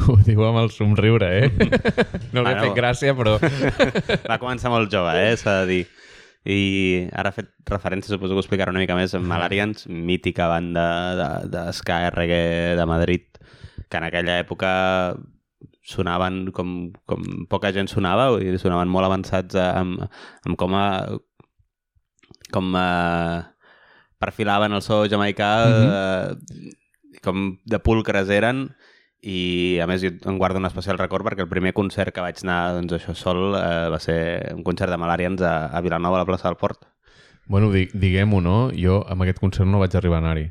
Ho diu amb el somriure, eh? (laughs) No li ha Bueno. fet gràcia, però... Va començar molt jove, eh? S'ha de dir. I ara ha fet referència, suposo que ho explicarà una mica més, amb Malarians, mítica banda de, de ska reggae de Madrid, que en aquella època sonaven com, com poca gent sonava, vull dir, sonaven molt avançats eh, amb, amb com a, com a, perfilaven el so jamaicà, eh, com de pulcres eren, i a més jo em guardo un especial record perquè el primer concert que vaig anar doncs això sol eh, va ser un concert de Malarians a, a Vilanova, a la plaça del Port. Bueno, di diguem-ho, no? Jo amb aquest concert no vaig arribar a anar-hi.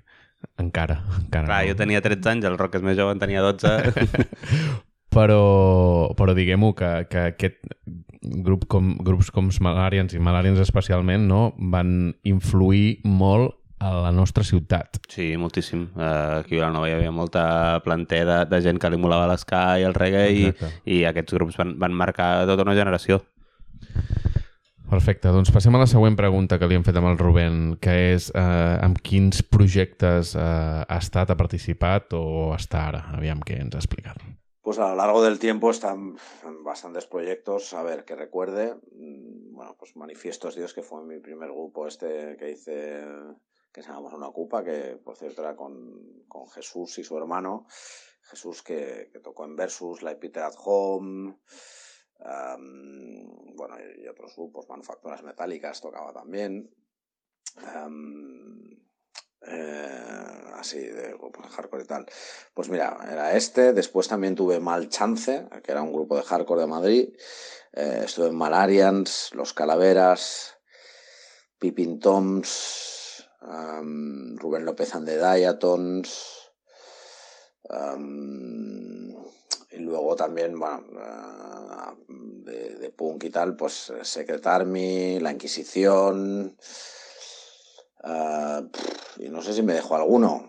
Encara, encara Clar, no. jo tenia 13 anys, el Roc és més jove, en tenia 12. (laughs) Però, però diguem-ho que, que aquest grup com, grups com Malarians i Malarians especialment no, van influir molt a la nostra ciutat. Sí, moltíssim. Uh, aquí a Vilanova hi havia molta planter de, de gent que li molava l'esca i el reggae i, Exacte. i aquests grups van, van marcar tota una generació. Perfecte, doncs passem a la següent pregunta que li hem fet amb el Rubén, que és eh, amb quins projectes eh, ha estat, ha participat o està ara? Aviam què ens ha explicat. Pues a lo largo del tiempo están bastantes proyectos. A ver, que recuerde, mm, bueno, pues Manifiestos Dios, que fue mi primer grupo este que hice, que llama Una Cupa, que por cierto era con, con Jesús y su hermano. Jesús que, tocó en Versus, La Peter at Home, bueno, y otros grupos, Manufacturas Metálicas tocaba también. Am, eh, así de grupos de hardcore y tal. Pues mira, era este. Después también tuve Mal Chance, que era un grupo de hardcore de Madrid. Eh, estuve en Malarians, Los Calaveras, Pippin Toms, Rubén López and y luego también, bueno, ah, de, punk y tal, pues eh, Secret Army, La Inquisición. ah, y no sé si me dejó alguno.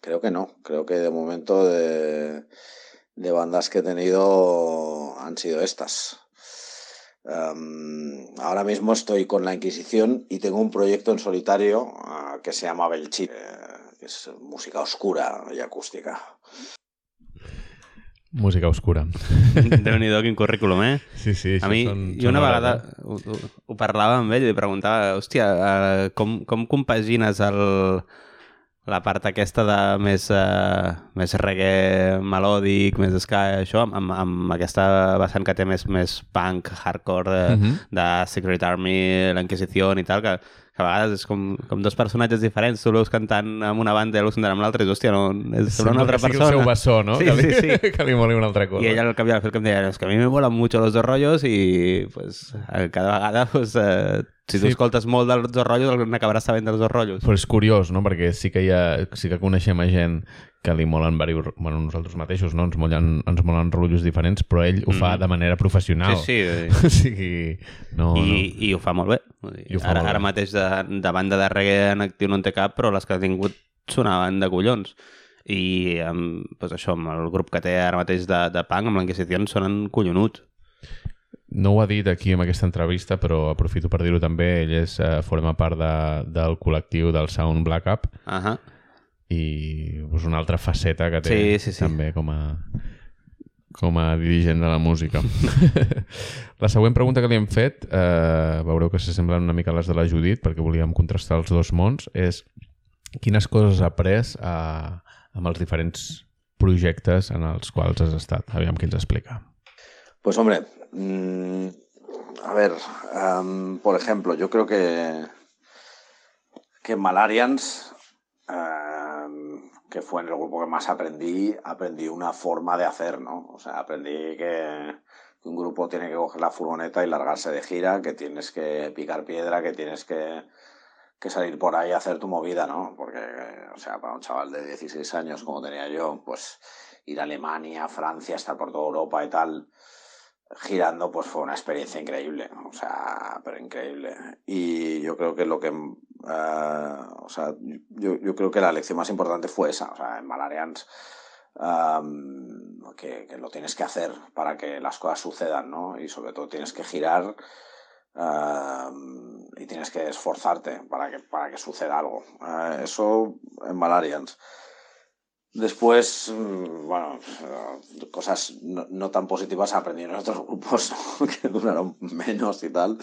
Creo que no. Creo que de momento de bandas que he tenido han sido estas. Am, ahora mismo estoy con La Inquisición y tengo un proyecto en solitario ah, que se llama Belchit, eh, que es música oscura y acústica. Música oscura. (laughs) Déu-n'hi-do, quin currículum, eh? Sí, sí, A mi, jo una vegada ho, ho, ho parlava amb ell i li preguntava, hòstia, uh, com, com compagines el, la part aquesta de més, uh, més reggae melòdic, més ska, això, amb, amb, amb aquesta vessant que té més, més punk, hardcore, de, Mhm. de Secret Army, la Inquisició i tal, que, que a vegades és com, com dos personatges diferents, tu el veus cantant amb una banda i el veus cantant amb l'altra, i hòstia, no, és sembla una altra que sigui persona. el seu bessó, no? Sí, que, li, sí, sí. (laughs) que li moli una altra cosa. Y ella al cap al fin em deia, es que a mi me molan mucho los dos rollos y pues cada vegada pues, eh, si tu Sí. escoltes molt dels dos rotllos n'acabaràs sabent dels dos rotllos. Però és curiós, no? Perquè sí que hi ha, sí que coneixem a gent que li molen diversos... Bueno, nosaltres mateixos, no? Ens molen, ens molen rotllos diferents, però ell ho fa Mhm. de manera professional. Sí, sí. (laughs) O sigui, no, I, no. I ho fa molt bé. Dir, fa ara, molt bé. ara mateix de, de banda de reggae en actiu no en té cap, però les que ha tingut sonaven de collons. I amb, doncs això, amb el grup que té ara mateix de, de punk, amb l'Inquisició, sonen collonuts. No ho ha dit aquí en aquesta entrevista, però aprofito per dir-ho també. Ell és, eh, forma part de, del col·lectiu del Sound Black Up Uh -huh. i és una altra faceta que té Sí, sí, sí. també com a, com a dirigent de la música. (laughs) la següent pregunta que li hem fet, eh, veureu que s'assemblen una mica a les de la Judit, perquè volíem contrastar els dos mons, és quines coses has après eh, amb els diferents projectes en els quals has estat. Aviam qui ens explica. Pues hombre, mm, a ver, por ejemplo, yo creo que, que Malarians, que fue en el grupo que más aprendí, aprendí una forma de hacer, ¿no? O sea, aprendí que, que un grupo tiene que coger la furgoneta y largarse de gira, que tienes que picar piedra, que tienes que, que salir por ahí a hacer tu movida, ¿no? Porque, o sea, para un chaval de 16 años como tenía yo, pues ir a Alemania, Francia, estar por toda Europa y tal, girando, pues fue una experiencia increíble, o sea, pero increíble. Y yo creo que lo que, eh, o sea, yo, yo creo que la lección más importante fue esa, o sea, en Malarians, am, que, que lo tienes que hacer para que las cosas sucedan, ¿no? Y sobre todo tienes que girar am, y tienes que esforzarte para que, para que suceda algo. Eh, eso en Malarians. Después, mm, bueno, eh, cosas no, no tan positivas aprendí en otros grupos (laughs) que duraron menos y tal.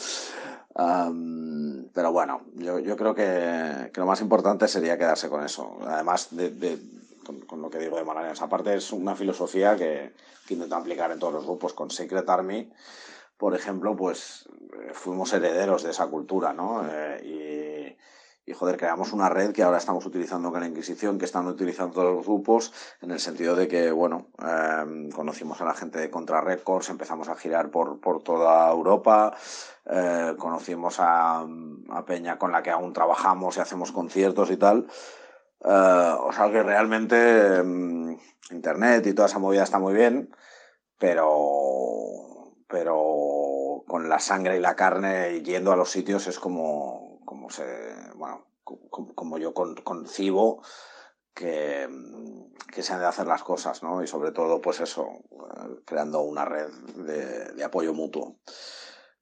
Am, pero bueno, yo, yo creo que, que lo más importante sería quedarse con eso. Además de, de- con, con lo que digo de Malarians. Aparte es una filosofía que, que intento aplicar en todos los grupos. Con Secret Army, por ejemplo, pues eh, fuimos herederos de esa cultura, ¿no? Eh, y, y, joder, creamos una red que ahora estamos utilizando con la Inquisición, que están utilizando todos los grupos, en el sentido de que, bueno, eh, conocimos a la gente de Contra Records, empezamos a girar por, por toda Europa, eh, conocimos a, Peña con la que aún trabajamos y hacemos conciertos y tal. Eh, o sea que realmente mm, Internet y toda esa movida está muy bien, pero, pero con la sangre y la carne yendo a los sitios es como, como bueno, como, yo con, concibo que, que, se han de hacer las cosas, ¿no? Y sobre todo, pues eso, creando una red de, apoyo mutuo.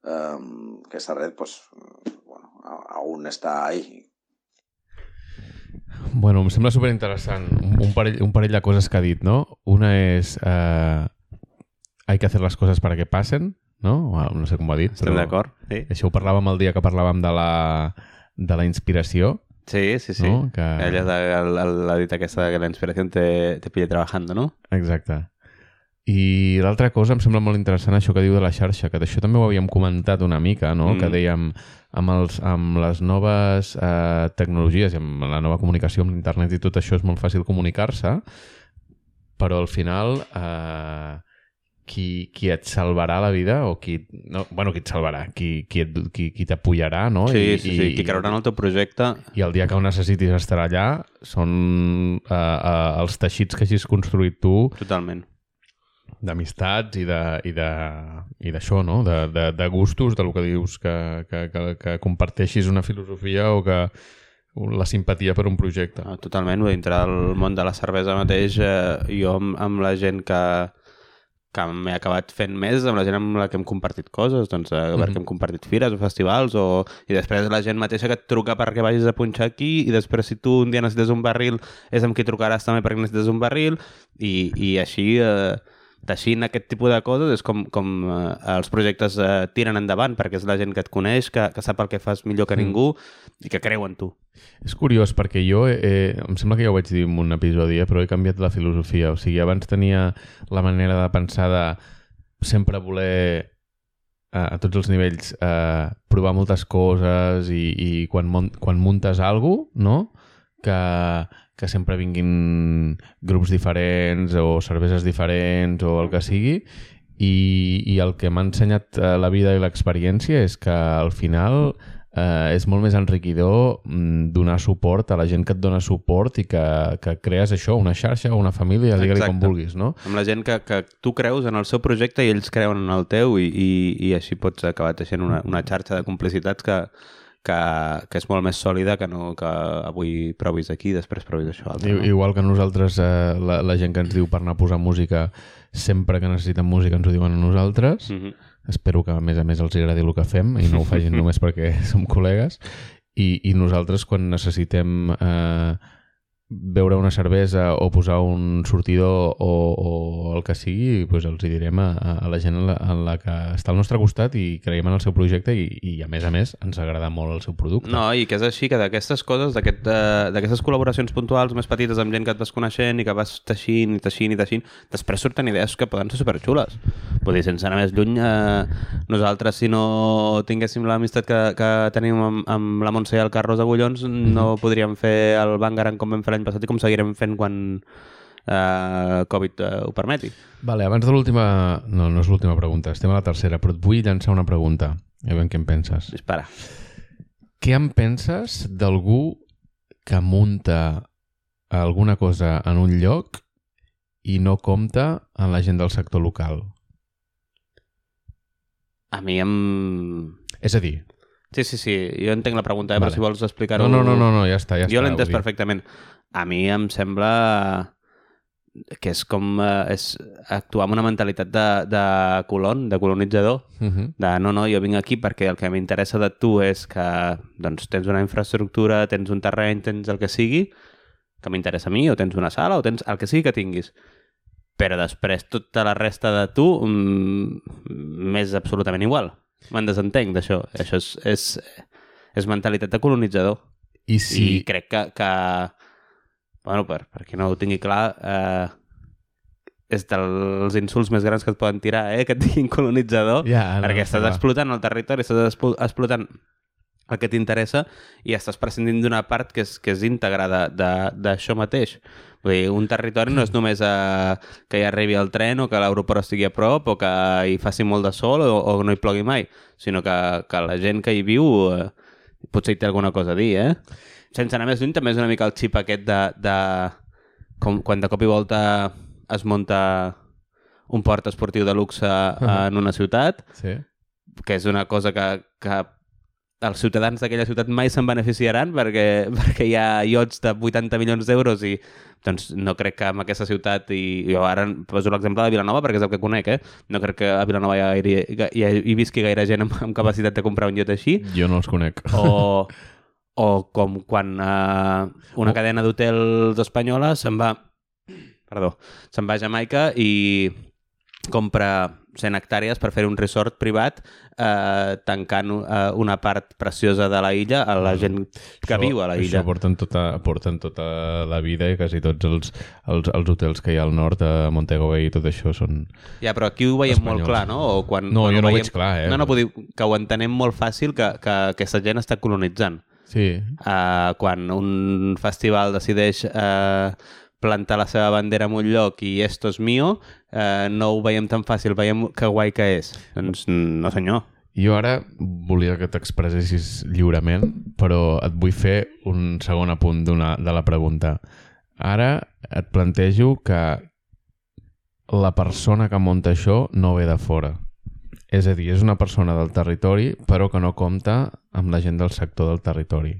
Um, que esta red, pues, bueno, aún está ahí. Bueno, em sembla superinteressant. Un parell, un parell de coses que ha dit, no? Una és... Eh, hay que hacer las cosas para que pasen, no? No sé com ho ha dit. Estem d'acord, sí. Això ho parlàvem el dia que parlàvem de la, de la inspiració. Sí, sí, sí. No? Que... Ella l'ha dit aquesta que la inspiració te, te pilla trabajando, no? Exacte. I l'altra cosa em sembla molt interessant això que diu de la xarxa, que d'això també ho havíem comentat una mica, no? Mm. que dèiem amb, els, amb les noves eh, tecnologies i amb la nova comunicació amb l'internet i tot això és molt fàcil comunicar-se, però al final eh, qui, qui et salvarà la vida o qui... No, bueno, qui et salvarà, qui, qui, et, qui, qui t'apoyarà, no? Sí, I, sí, sí, qui creurà en el teu projecte. I el dia que ho necessitis estar allà són eh, eh, els teixits que hagis construït tu. Totalment d'amistats i d'això, no? De, de, de gustos, del que dius, que, que, que, que comparteixis una filosofia o que la simpatia per un projecte. Ah, totalment, dintre del món de la cervesa mateix, eh, jo amb, amb la gent que, que m'he acabat fent més amb la gent amb la que hem compartit coses, doncs, eh, mm -hmm. perquè hem compartit fires o festivals, o... i després la gent mateixa que et truca perquè vagis a punxar aquí, i després si tu un dia necessites un barril, és amb qui trucaràs també perquè necessites un barril, i, i així... Eh, teixint aquest tipus de coses és com, com eh, els projectes eh, tiren endavant perquè és la gent que et coneix, que, que sap el que fas millor que mm. ningú i que creu en tu. És curiós perquè jo, eh, em sembla que ja ho vaig dir en un episodi, eh, però he canviat la filosofia. O sigui, abans tenia la manera de pensar de sempre voler eh, a tots els nivells eh, provar moltes coses i, i quan, quan muntes alguna cosa, no? Que, que sempre vinguin grups diferents o cerveses diferents o el que sigui i, i el que m'ha ensenyat eh, la vida i l'experiència és que al final eh, és molt més enriquidor mm, donar suport a la gent que et dona suport i que, que crees això, una xarxa o una família, digue-li com vulguis, no? Amb la gent que, que tu creus en el seu projecte i ells creuen en el teu i, i, i així pots acabar teixint una, una xarxa de complicitats que, que, que és molt més sòlida que no que avui provis aquí i després provis això altre. No? Igual que nosaltres, eh, la, la gent que ens diu per anar a posar música, sempre que necessiten música ens ho diuen a nosaltres. Mm -hmm. Espero que, a més a més, els agradi el que fem i no ho facin (laughs) només perquè som col·legues. I, i nosaltres, quan necessitem... Eh, beure una cervesa o posar un sortidor o, o el que sigui, doncs els hi direm a, a la gent en la, en la que està al nostre costat i creiem en el seu projecte i, i a més a més ens agrada molt el seu producte. No, i que és així, que d'aquestes coses, d'aquestes aquest, col·laboracions puntuals més petites amb gent que et vas coneixent i que vas teixint i teixint i teixint, després surten idees que poden ser superxules. Vull dir, sense anar més lluny, eh, nosaltres si no tinguéssim l'amistat que, que tenim amb, amb la Montse i el Carlos Agullons, mm -hmm. no podríem fer el Bangaran com vam fer l'any passat i com seguirem fent quan eh, Covid eh, ho permeti. Vale, abans de l'última... No, no és l'última pregunta, estem a la tercera, però et vull llançar una pregunta. A veure què en penses. Dispara. Què en penses d'algú que munta alguna cosa en un lloc i no compta en la gent del sector local? A mi em... És a dir, Sí, sí, sí. Jo entenc la pregunta, eh? vale. però si vols explicar-ho... No, no, no, no, ja està, ja jo l'he entès perfectament. A mi em sembla que és com eh, és actuar amb una mentalitat de, de colon, de colonitzador, uh mhm. -huh. de no, no, jo vinc aquí perquè el que m'interessa de tu és que doncs, tens una infraestructura, tens un terreny, tens el que sigui, que m'interessa a mi, o tens una sala, o tens el que sigui que tinguis. Però després tota la resta de tu mm, m'és absolutament igual. Me'n desentenc d'això. Això és, és, és mentalitat de colonitzador. I, si... I crec que, que bueno, per, per qui no ho tingui clar, eh, és dels insults més grans que et poden tirar, eh? que et diguin colonitzador, ja, no, perquè estàs explotant el territori, estàs explotant el que t'interessa i estàs prescindint d'una part que és, que és íntegra d'això mateix. Vull dir, un territori no és només a, eh, que hi arribi el tren o que l'aeroport estigui a prop o que hi faci molt de sol o, o no hi plogui mai, sinó que, que la gent que hi viu eh, potser hi té alguna cosa a dir, eh? Sense anar més lluny, també és una mica el xip aquest de... de com, quan de cop i volta es munta un port esportiu de luxe en una ciutat, sí. que és una cosa que, que els ciutadans d'aquella ciutat mai se'n beneficiaran perquè, (laughs) perquè hi ha iots de 80 milions d'euros i doncs no crec que amb aquesta ciutat i jo ara poso l'exemple de Vilanova perquè és el que conec, eh? No crec que a Vilanova hi, hi, hi, hi visqui gaire gent amb, amb capacitat de comprar un iot així Jo no els conec. o, (laughs) o com quan uh, una Oh. cadena d'hotels espanyola se'n va perdó, se'n va a Jamaica i compra 100 hectàrees per fer un resort privat eh, tancant eh, una part preciosa de la illa a la gent que viu a la illa. Això porten tota, porten tota la vida i quasi tots els, els, els hotels que hi ha al nord, a Montego Bay i tot això són... Ja, però aquí ho veiem Espanyols. molt clar, no? O quan, No, quan jo no ho veiem... veig clar, eh? No, no, dir que ho entenem molt fàcil que, que aquesta gent està colonitzant. Sí, Uh, quan un festival decideix uh, plantar la seva bandera en un lloc i esto es mío, uh, no ho veiem tan fàcil, veiem que guai que és. Doncs no senyor. Jo ara volia que t'expressessis lliurement, però et vull fer un segon apunt de la pregunta. Ara et plantejo que la persona que munta això no ve de fora. És a dir, és una persona del territori, però que no compta amb la gent del sector del territori.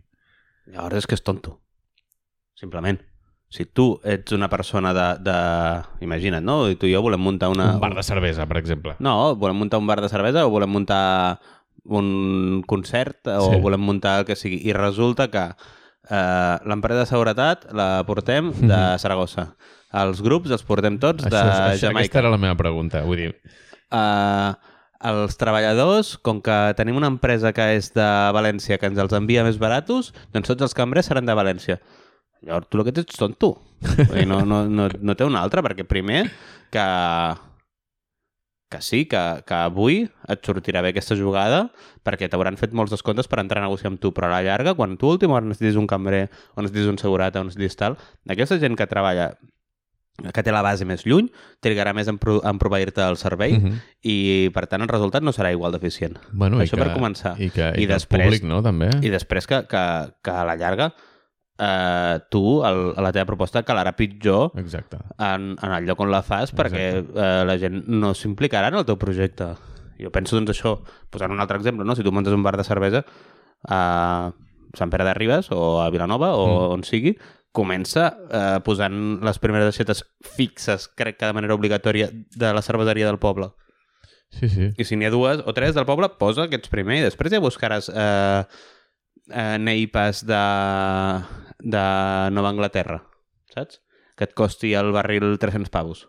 Llavors és que és tonto. Simplement. Si tu ets una persona de... de... Imagina't, no? I tu i jo volem muntar una... Un bar de cervesa, per exemple. No, volem muntar un bar de cervesa o volem muntar un concert o Sí. volem muntar el que sigui. I resulta que eh, l'empresa de seguretat la portem de Saragossa. Els grups els portem tots de Això, això, aquesta Jamaica. era la meva pregunta. Vull dir, Uh, els treballadors, com que tenim una empresa que és de València que ens els envia més baratos, doncs tots els cambrers seran de València. Llavors, tu el que tonto. Vull dir, no, no, no, no té un altre, perquè primer que que sí, que, que avui et sortirà bé aquesta jugada perquè t'hauran fet molts descomptes per entrar a negociar amb tu, però a la llarga, quan tu última hora necessitis un cambrer o necessitis un segurata o necessitis tal, aquesta gent que treballa que té la base més lluny, trigarà més en, pro en proveir-te el servei uh -huh. i, per tant, el resultat no serà igual d'eficient. bueno, Això i que, per començar. I, que, i, I que després- públic, no, també? I després que, que, que a la llarga eh, tu, el, la teva proposta calarà pitjor Exacte. en, en el lloc on la fas perquè eh, la gent no s'implicarà en el teu projecte. Jo penso, doncs, això, posant un altre exemple, no? si tu muntes un bar de cervesa a Sant Pere de Ribes o a Vilanova o Mm. on sigui, comença eh, posant les primeres aixetes fixes, crec que de manera obligatòria, de la cerveseria del poble. Sí, sí. I si n'hi ha dues o tres del poble, posa aquests primer i després ja buscaràs eh, eh, neipes de, de Nova Anglaterra, saps? Que et costi el barril 300 pavos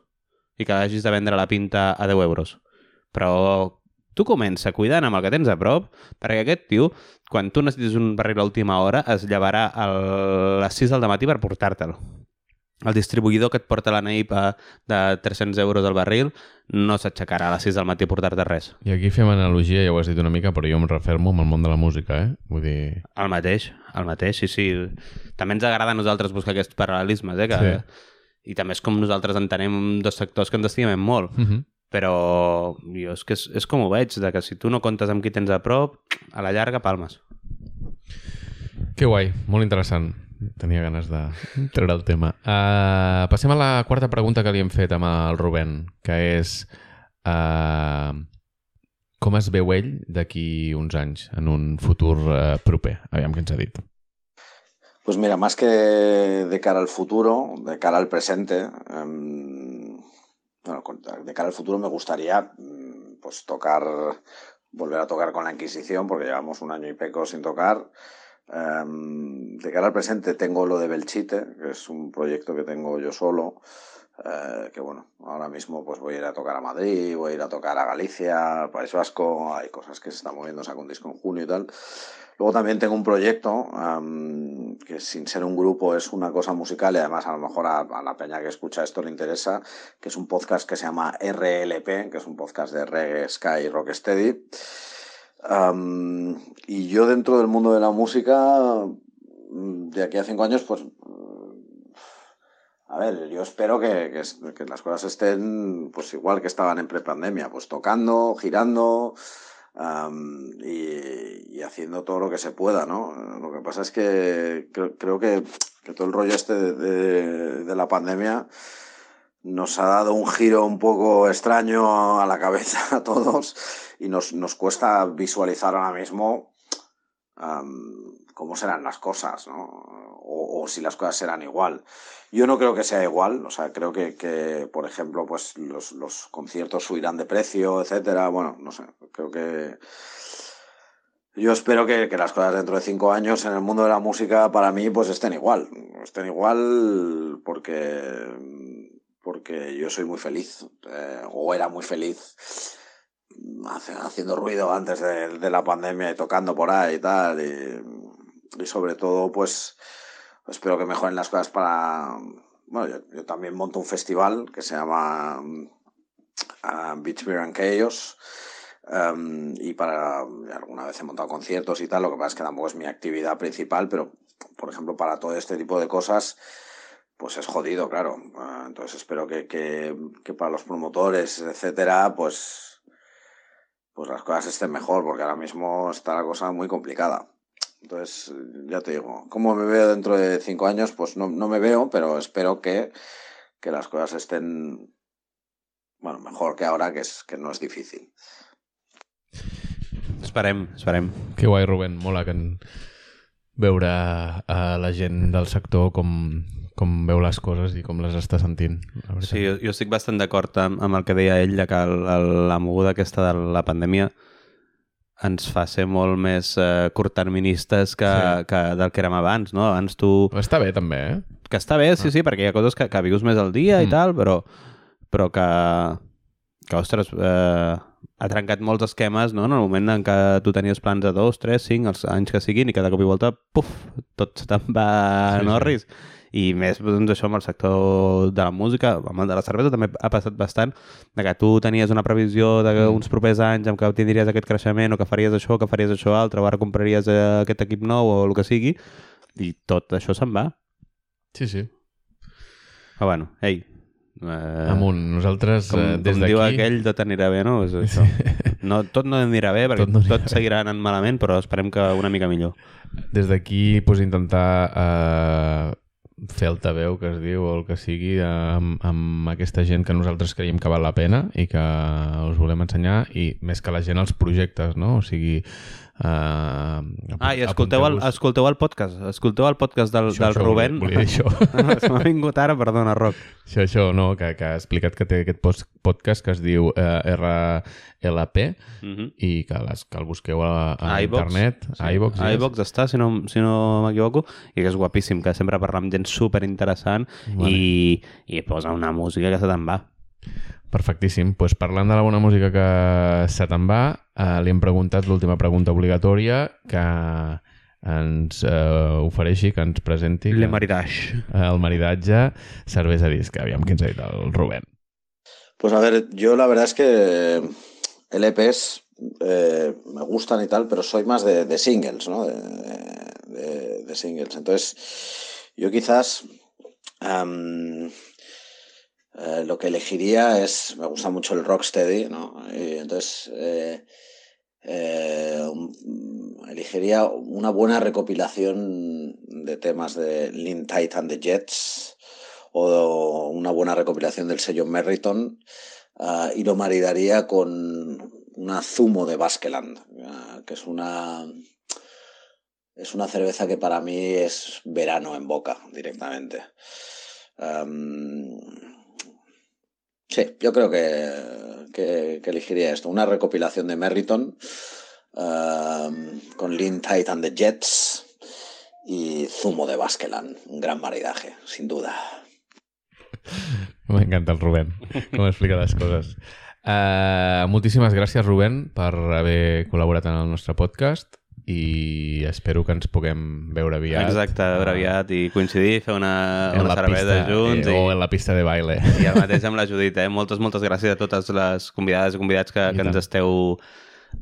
i que hagis de vendre la pinta a 10 euros. Però tu comença cuidant amb el que tens a prop, perquè aquest tio, quan tu necessitis un barril a última hora, es llevarà a les 6 del matí per portar-te'l. El distribuïdor que et porta la neipa de 300 euros al barril no s'aixecarà a les 6 del matí a portar-te res. I aquí fem analogia, ja ho has dit una mica, però jo em refermo amb el món de la música, eh? Vull dir... El mateix, el mateix, sí, sí. També ens agrada a nosaltres buscar aquests paral·lelismes, eh? Que, Sí. I també és com nosaltres entenem dos sectors que ens estimem molt. Uh -huh. Però jo és que és, és com ho veig, de que si tu no comptes amb qui tens a prop, a la llarga palmes. Que guai, molt interessant. Tenia ganes de treure el tema. Uh, passem a la quarta pregunta que li hem fet amb el Rubén, que és uh, com es veu ell d'aquí uns anys, en un futur uh, proper? Aviam què ens ha dit. Pues mira, más que de cara al futuro, de cara al presente, em, bueno, de cara al futuro me gustaría mm, pues tocar, volver a tocar con la Inquisición, porque llevamos un año y pico sin tocar. Em, de cara al presente tengo lo de Belchite, que es un proyecto que tengo yo solo, eh, que bueno, ahora mismo pues voy a ir a tocar a Madrid, voy a ir a tocar a Galicia, País Vasco, hay cosas que se están moviendo, saco un disco en junio y tal. Luego también tengo un proyecto que sin ser un grupo es una cosa musical y además a lo mejor a, la peña que escucha esto le interesa, que es un podcast que se llama RLP, que es un podcast de reggae, sky rocksteady. Am, y yo dentro del mundo de la música, de aquí a cinco años, pues... A ver, yo espero que, que que las cosas estén pues igual que estaban en prepandemia, pues tocando, girando, am, y, haciendo todo lo que se pueda, ¿no? Lo que pasa es que creo, que, todo el rollo este de, la pandemia nos ha dado un giro un poco extraño a la cabeza (laughs) a todos y nos, nos cuesta visualizar ahora mismo cómo serán las cosas, ¿no? O, si las cosas serán igual. Yo no creo que sea igual, o sea, creo que, que por ejemplo, pues los, los conciertos subirán de precio, etcétera. Bueno, no sé, creo que yo espero que, que las cosas dentro de cinco años en el mundo de la música para mí pues estén igual. Estén igual porque, porque yo soy muy feliz, eh, o era muy feliz haciendo ruido antes de, la pandemia y tocando por ahí y tal. Y sobre todo, pues espero que mejoren las cosas para... Bueno, yo, también monto un festival que se llama ah, Beach Beer and Chaos. Um, y para alguna vez he montado conciertos y tal, lo que pasa es que tampoco es mi actividad principal, pero por ejemplo para todo este tipo de cosas pues es jodido, claro. Ah, entonces espero que, que, que para los promotores, etcétera, pues pues las cosas estén mejor, porque ahora mismo está la cosa muy complicada. Entonces, ya te digo, ¿cómo me veo dentro de cinco años? Pues no, no me veo, pero espero que, que las cosas estén, bueno, mejor que ahora, que, es, que no es difícil. Esperem, esperem. Que guai, Rubén. Mola que en... veure a la gent del sector com, com veu les coses i com les està sentint. La veritat. Sí, jo, jo estic bastant d'acord amb, amb el que deia ell, de que el, el, la moguda aquesta de la pandèmia ens fa ser molt més eh, curtterministes que, Sí. que del que érem abans, no? Abans tu... Però està bé, també, eh? Que està bé, sí, sí, perquè hi ha coses que, que vius més al dia mm. I tal, però, però que, que ostres, eh, ha trencat molts esquemes, no? En el moment en què tu tenies plans de dos, tres, cinc, els anys que siguin, i cada cop i volta, puf, tot se te'n va Sí, sí, sí. I més, doncs, això amb el sector de la música, amb el de la cervesa també ha passat bastant, de que tu tenies una previsió d'uns propers anys en què tindries aquest creixement o que faries això, que faries això altre, o ara compraries eh, aquest equip nou o el que sigui, i tot això se'n va. Sí, sí. Però bueno, ei, eh, Amunt. Nosaltres, com, eh, des com diu d'aquí... aquell, tot anirà bé, no? És això. (laughs) no tot no anirà bé, perquè Tot no tot seguirà anant malament, però esperem que una mica millor. Des d'aquí pues, intentar eh, fer altaveu, que es diu, o el que sigui, amb, amb aquesta gent que nosaltres creiem que val la pena i que us volem ensenyar, i més que la gent els projectes, no? O sigui... Eh, Ah, i escolteu el, escolteu el podcast. Escolteu el podcast del, Això, del això, Rubén. volia- volia dir això. (laughs) M'ha vingut ara, perdona, Roc. Això, això, no, que, que ha explicat que té aquest podcast que es diu eh, RLP Mm -hmm. i que, les, que el busqueu a, a iVox. internet. Sí. iVox, A iVox està, si no, si no m'equivoco, i que és guapíssim, que sempre parla amb gent super interessant Vale. i, i posa una música que se te'n va. Perfectíssim. Pues parlant de la bona música que se te'n va, eh, li hem preguntat l'última pregunta obligatòria que ens eh, ofereixi, que ens presenti Le que, Maridash. el maridatge cervesa disc. Aviam què ens ha dit el Rubén. Pues a ver, yo la verdad es que LPs eh, me gustan y tal, pero soy más de, de singles, ¿no? De, de- de singles. Entonces, yo quizás am, eh, lo que elegiría es, me gusta mucho el rocksteady, ¿no? Entonces, eh, eh, elegiría una buena recopilación de temas de Lynn Tight and the Jets o una buena recopilación del sello Merriton y lo maridaría con una zumo de Baskeland, que es una es una cerveza que para mí es verano en boca directamente. Am, sí, yo creo que, que, elegiría esto, una recopilación de Merriton am, con Lynn Tight and the Jets y zumo de Baskeland, un gran maridaje, sin duda. (laughs) M'encanta el Rubén, com explica les coses. Uh, moltíssimes gràcies, Rubén, per haver col·laborat en el podcast i espero que ens puguem veure aviat. Exacte, veure aviat i coincidir, fer una, en una la cervesa pista, junts eh, i, o en la pista de baile. i el mateix amb la Judit. Eh? Moltes, moltes gràcies a totes les convidades i convidats que, I que ens esteu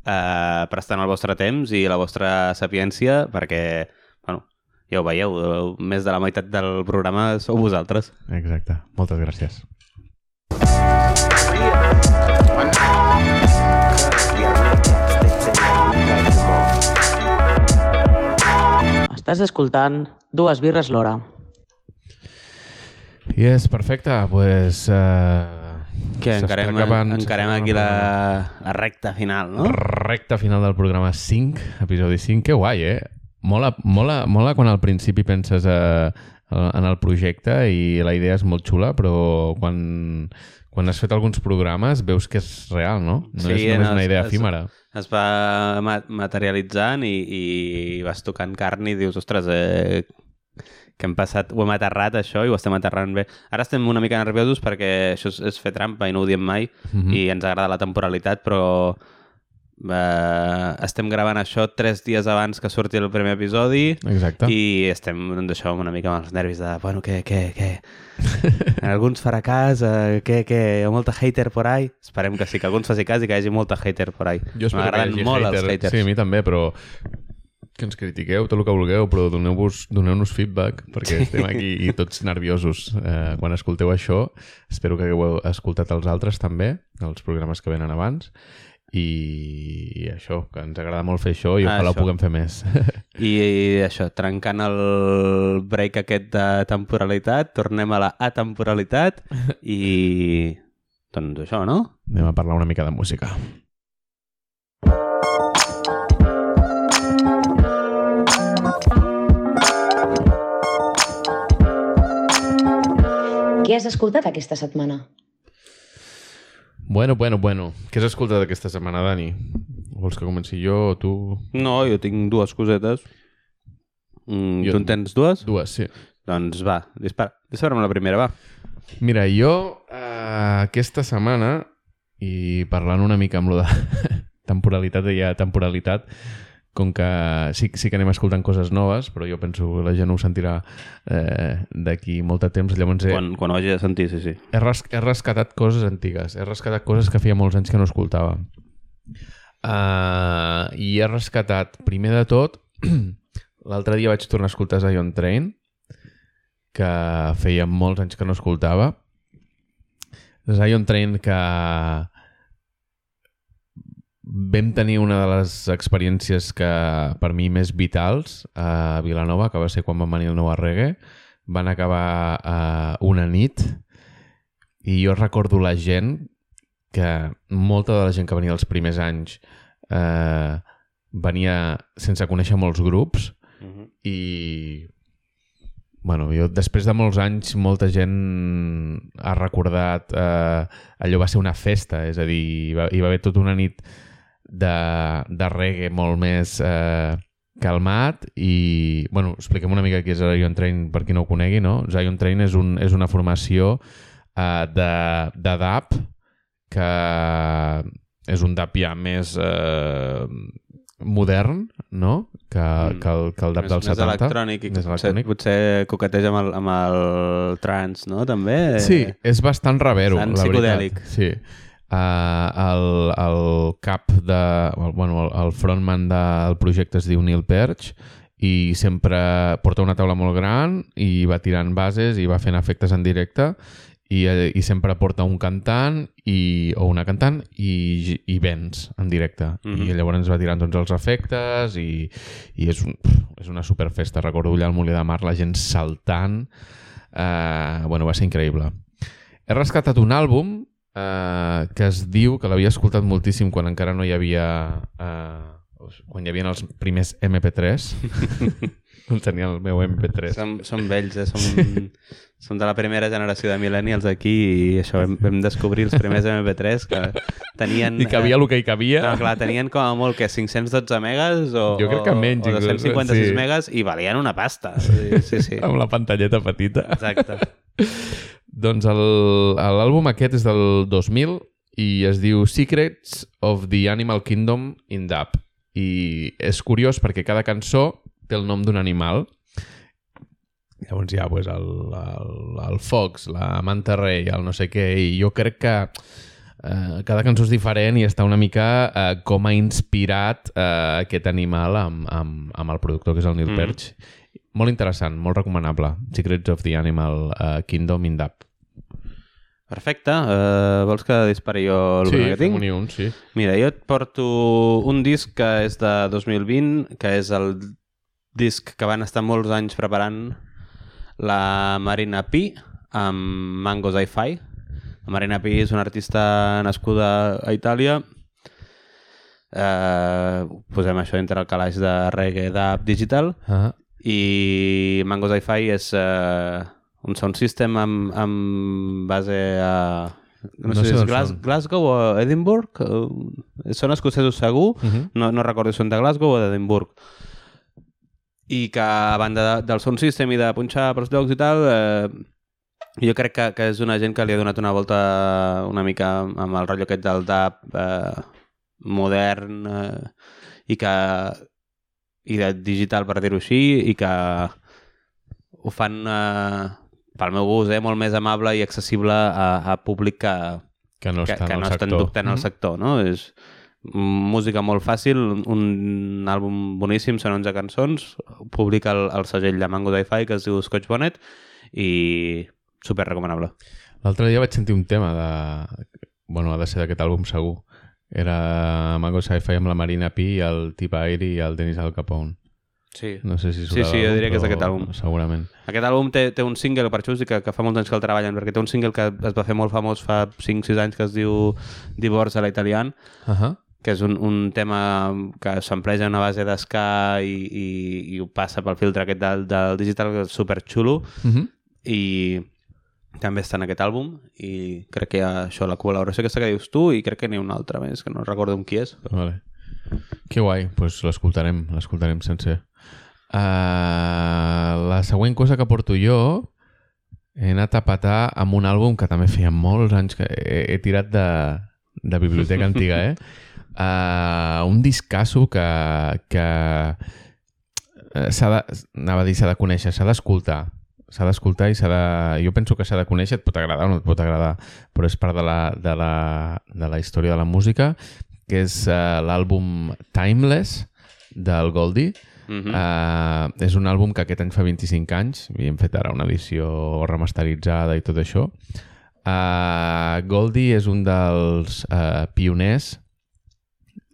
eh, prestant el vostre temps i la vostra sapiència perquè, bueno, ja ho veieu, eh, més de la meitat del programa sou vosaltres. Exacte. Moltes gràcies. Estàs escoltant Dues birres l'hora. Yes, perfecte. Pues, uh, Que encarem, acabant- encarem aquí la, la recta final, no? Recta final del programa 5, episodi 5. Que guai, eh? Mola, mola, mola quan al principi penses a, a, en el projecte i la idea és molt xula, però quan, quan has fet alguns programes veus que és real, no? No Sí, és només no, una idea efímera. Es va ma- materialitzant i, i vas tocant carn i dius, ostres, eh, que hem passat, ho hem aterrat això i ho estem aterrant bé. Ara estem una mica nerviosos perquè això és, és fer trampa i no ho diem mai Mhm. i ens agrada la temporalitat, però eh, estem gravant això tres dies abans que surti el primer episodi Exacte. i estem doncs, això, una mica amb els nervis de, bueno, què, què, què? (laughs) alguns farà cas, eh, què, què? Hi ha molta hater por ahí? Esperem que sí, que alguns faci cas i que hi hagi molta hater por ahí. Jo espero que hi M'agraden molt hater. els haters. Sí, a mi també, però que ens critiqueu tot el que vulgueu, però doneu-nos doneu feedback, perquè estem aquí i tots nerviosos eh, quan escolteu això. Espero que hagueu escoltat els altres també, els programes que venen abans, i, i això, que ens agrada molt fer això i Ah, ojalà ho això. puguem fer més. (laughs) I, I això, trencant el break aquest de temporalitat, tornem a la atemporalitat i... Doncs això, no? Anem a parlar una mica de música. Què has escoltat aquesta setmana? Bueno, bueno, bueno. Què has escoltat aquesta setmana, Dani? Vols que comenci jo o tu? No, jo tinc dues cosetes. Mm, Jo- Tu en tens dues? Dues, sí. Doncs va, dispara. Dispara'm la primera, va. Mira, jo eh, aquesta setmana, i parlant una mica amb lo de (laughs) temporalitat i ja temporalitat, com que sí, sí que anem escoltant coses noves, però jo penso que la gent ho sentirà eh, d'aquí molt de temps, llavors he, Quan, quan ho hagi de sentir, sí, sí. he, res, he rescatat coses antigues, he rescatat coses que feia molts anys que no escoltava. Uh, I he rescatat, primer de tot, (clears throat) l'altre dia vaig tornar a escoltar Zion Train, que feia molts anys que no escoltava. Zion Train que vam tenir una de les experiències que per mi més vitals a Vilanova, que va ser quan vam venir el nou Reggae. Van acabar uh, una nit i jo recordo la gent que molta de la gent que venia els primers anys eh, venia sense conèixer molts grups Uh -huh. i bueno, jo després de molts anys molta gent ha recordat eh, allò va ser una festa, és a dir, hi va, hi va haver tota una nit de, de reggae molt més eh, calmat i, bueno, expliquem una mica què és Zion Train per qui no ho conegui, no? Zion Train és, un, és una formació eh, de, de DAP que és un DAP ja més eh, modern, no? Que, Mm. que, el, que el DAP Més, dels més 70. electrònic i Més potser, electrònic. potser coqueteja amb el, amb el trance, no? També? Sí, és bastant ravero, bastant la veritat. Sí. Uh, el, el cap de... el- Bueno, el, el frontman del projecte es diu Neil Perch i sempre porta una taula molt gran i va tirant bases i va fent efectes en directe i, eh, i sempre porta un cantant i, o una cantant i, i vents en directe. Mhm. I llavors ens va tirant tots els efectes i, i és, un, és una superfesta. Recordo allà al Molí de Mar la gent saltant. Uh, bueno, va ser increïble. He rescatat un àlbum eh, que es diu, que l'havia escoltat moltíssim quan encara no hi havia... Eh, quan hi havia els primers MP3. (laughs) Tenia el meu MP3. Som, som vells, eh? Som, som de la primera generació de millennials aquí i això, vam, vam descobrir els primers MP3 que tenien... I cabia el que hi cabia. No, clar, tenien com a molt que 512 megas o, Jo crec que menys, o, o inclús, 256 sí. megas i valien una pasta. Sí, sí. sí. (laughs) Amb la pantalleta petita. Exacte. (laughs) Doncs l'àlbum aquest és del 2000 i es diu Secrets of the Animal Kingdom in Dub. I és curiós perquè cada cançó té el nom d'un animal. Llavors hi ha pues, el, el, el Fox, la Manta Rei, el no sé què, i jo crec que eh, cada cançó és diferent i està una mica eh, com ha inspirat eh, aquest animal amb, amb, amb el productor, que és el Neil mm. Perch. Molt interessant, molt recomanable. Secrets of the Animal uh, Kingdom in Dub. Perfecte. Uh, vols que dispari jo el sí, que tinc? ni un, sí. Mira, jo et porto un disc que és de 2020, que és el disc que van estar molts anys preparant la Marina Pi amb Mango Hi-Fi. La Marina Pi és una artista nascuda a Itàlia. Eh, posem això entre el calaix de reggae d'app digital Ah, i Mango Hi-Fi és eh, un sound system amb, amb base a... No, No sé, és Glas són. Glasgow o Edinburgh. Eh, són escocesos segur, uh -huh. no, no recordo si són de Glasgow o d'Edimburg. I que a banda de, del sound system i de punxar pels llocs i tal, eh, jo crec que, que és una gent que li ha donat una volta una mica amb el rotllo aquest del dub eh, modern eh, i que i de digital per dir-ho així i que ho fan eh, pel meu gust, eh, molt més amable i accessible a, a públic que, Que no que, que en no el estan sector. dubtant al Mhm. sector, no? És música molt fàcil, un, un àlbum boníssim, són 11 cançons, publica el, el segell de Mango Hi-Fi que es diu Scotch Bonnet i super recomanable. L'altre dia vaig sentir un tema de... Bueno, ha de ser d'aquest àlbum segur. Era Mango Sci-Fi amb la Marina Pi, el Tip Aire i el Dennis Al Capone. Sí. No sé si Sí, sí, jo diria que és però d'aquest àlbum. Segurament. Aquest àlbum té, té un single, per això us dic que, que fa molts anys que el treballen, perquè té un single que es va fer molt famós fa 5-6 anys que es diu Divorce a l'italian, Uh -huh. que és un, un tema que s'empleja en una base d'esca i, i, i ho passa pel filtre aquest del, del digital, que és superxulo, Uh -huh. i també està en aquest àlbum i crec que hi ha això, la col·laboració aquesta que dius tu i crec que n'hi ha una altra més, que no recordo amb qui és. Vale. Que guai, doncs pues l'escoltarem, l'escoltarem sencer. Uh, la següent cosa que porto jo he anat a patar amb un àlbum que també feia molts anys que he, he tirat de, de biblioteca antiga, eh? Uh, (laughs) un discasso que, que eh, s'ha de, anava a dir s'ha de conèixer, s'ha d'escoltar s'ha d'escoltar i s'ha de... Jo penso que s'ha de conèixer, et pot agradar o no et pot agradar, però és part de la, de la, de la història de la música, que és uh, l'àlbum Timeless del Goldie. Mm -hmm. Uh, és un àlbum que aquest any fa 25 anys, i hem fet ara una edició remasteritzada i tot això. Uh, Goldie és un dels uh, pioners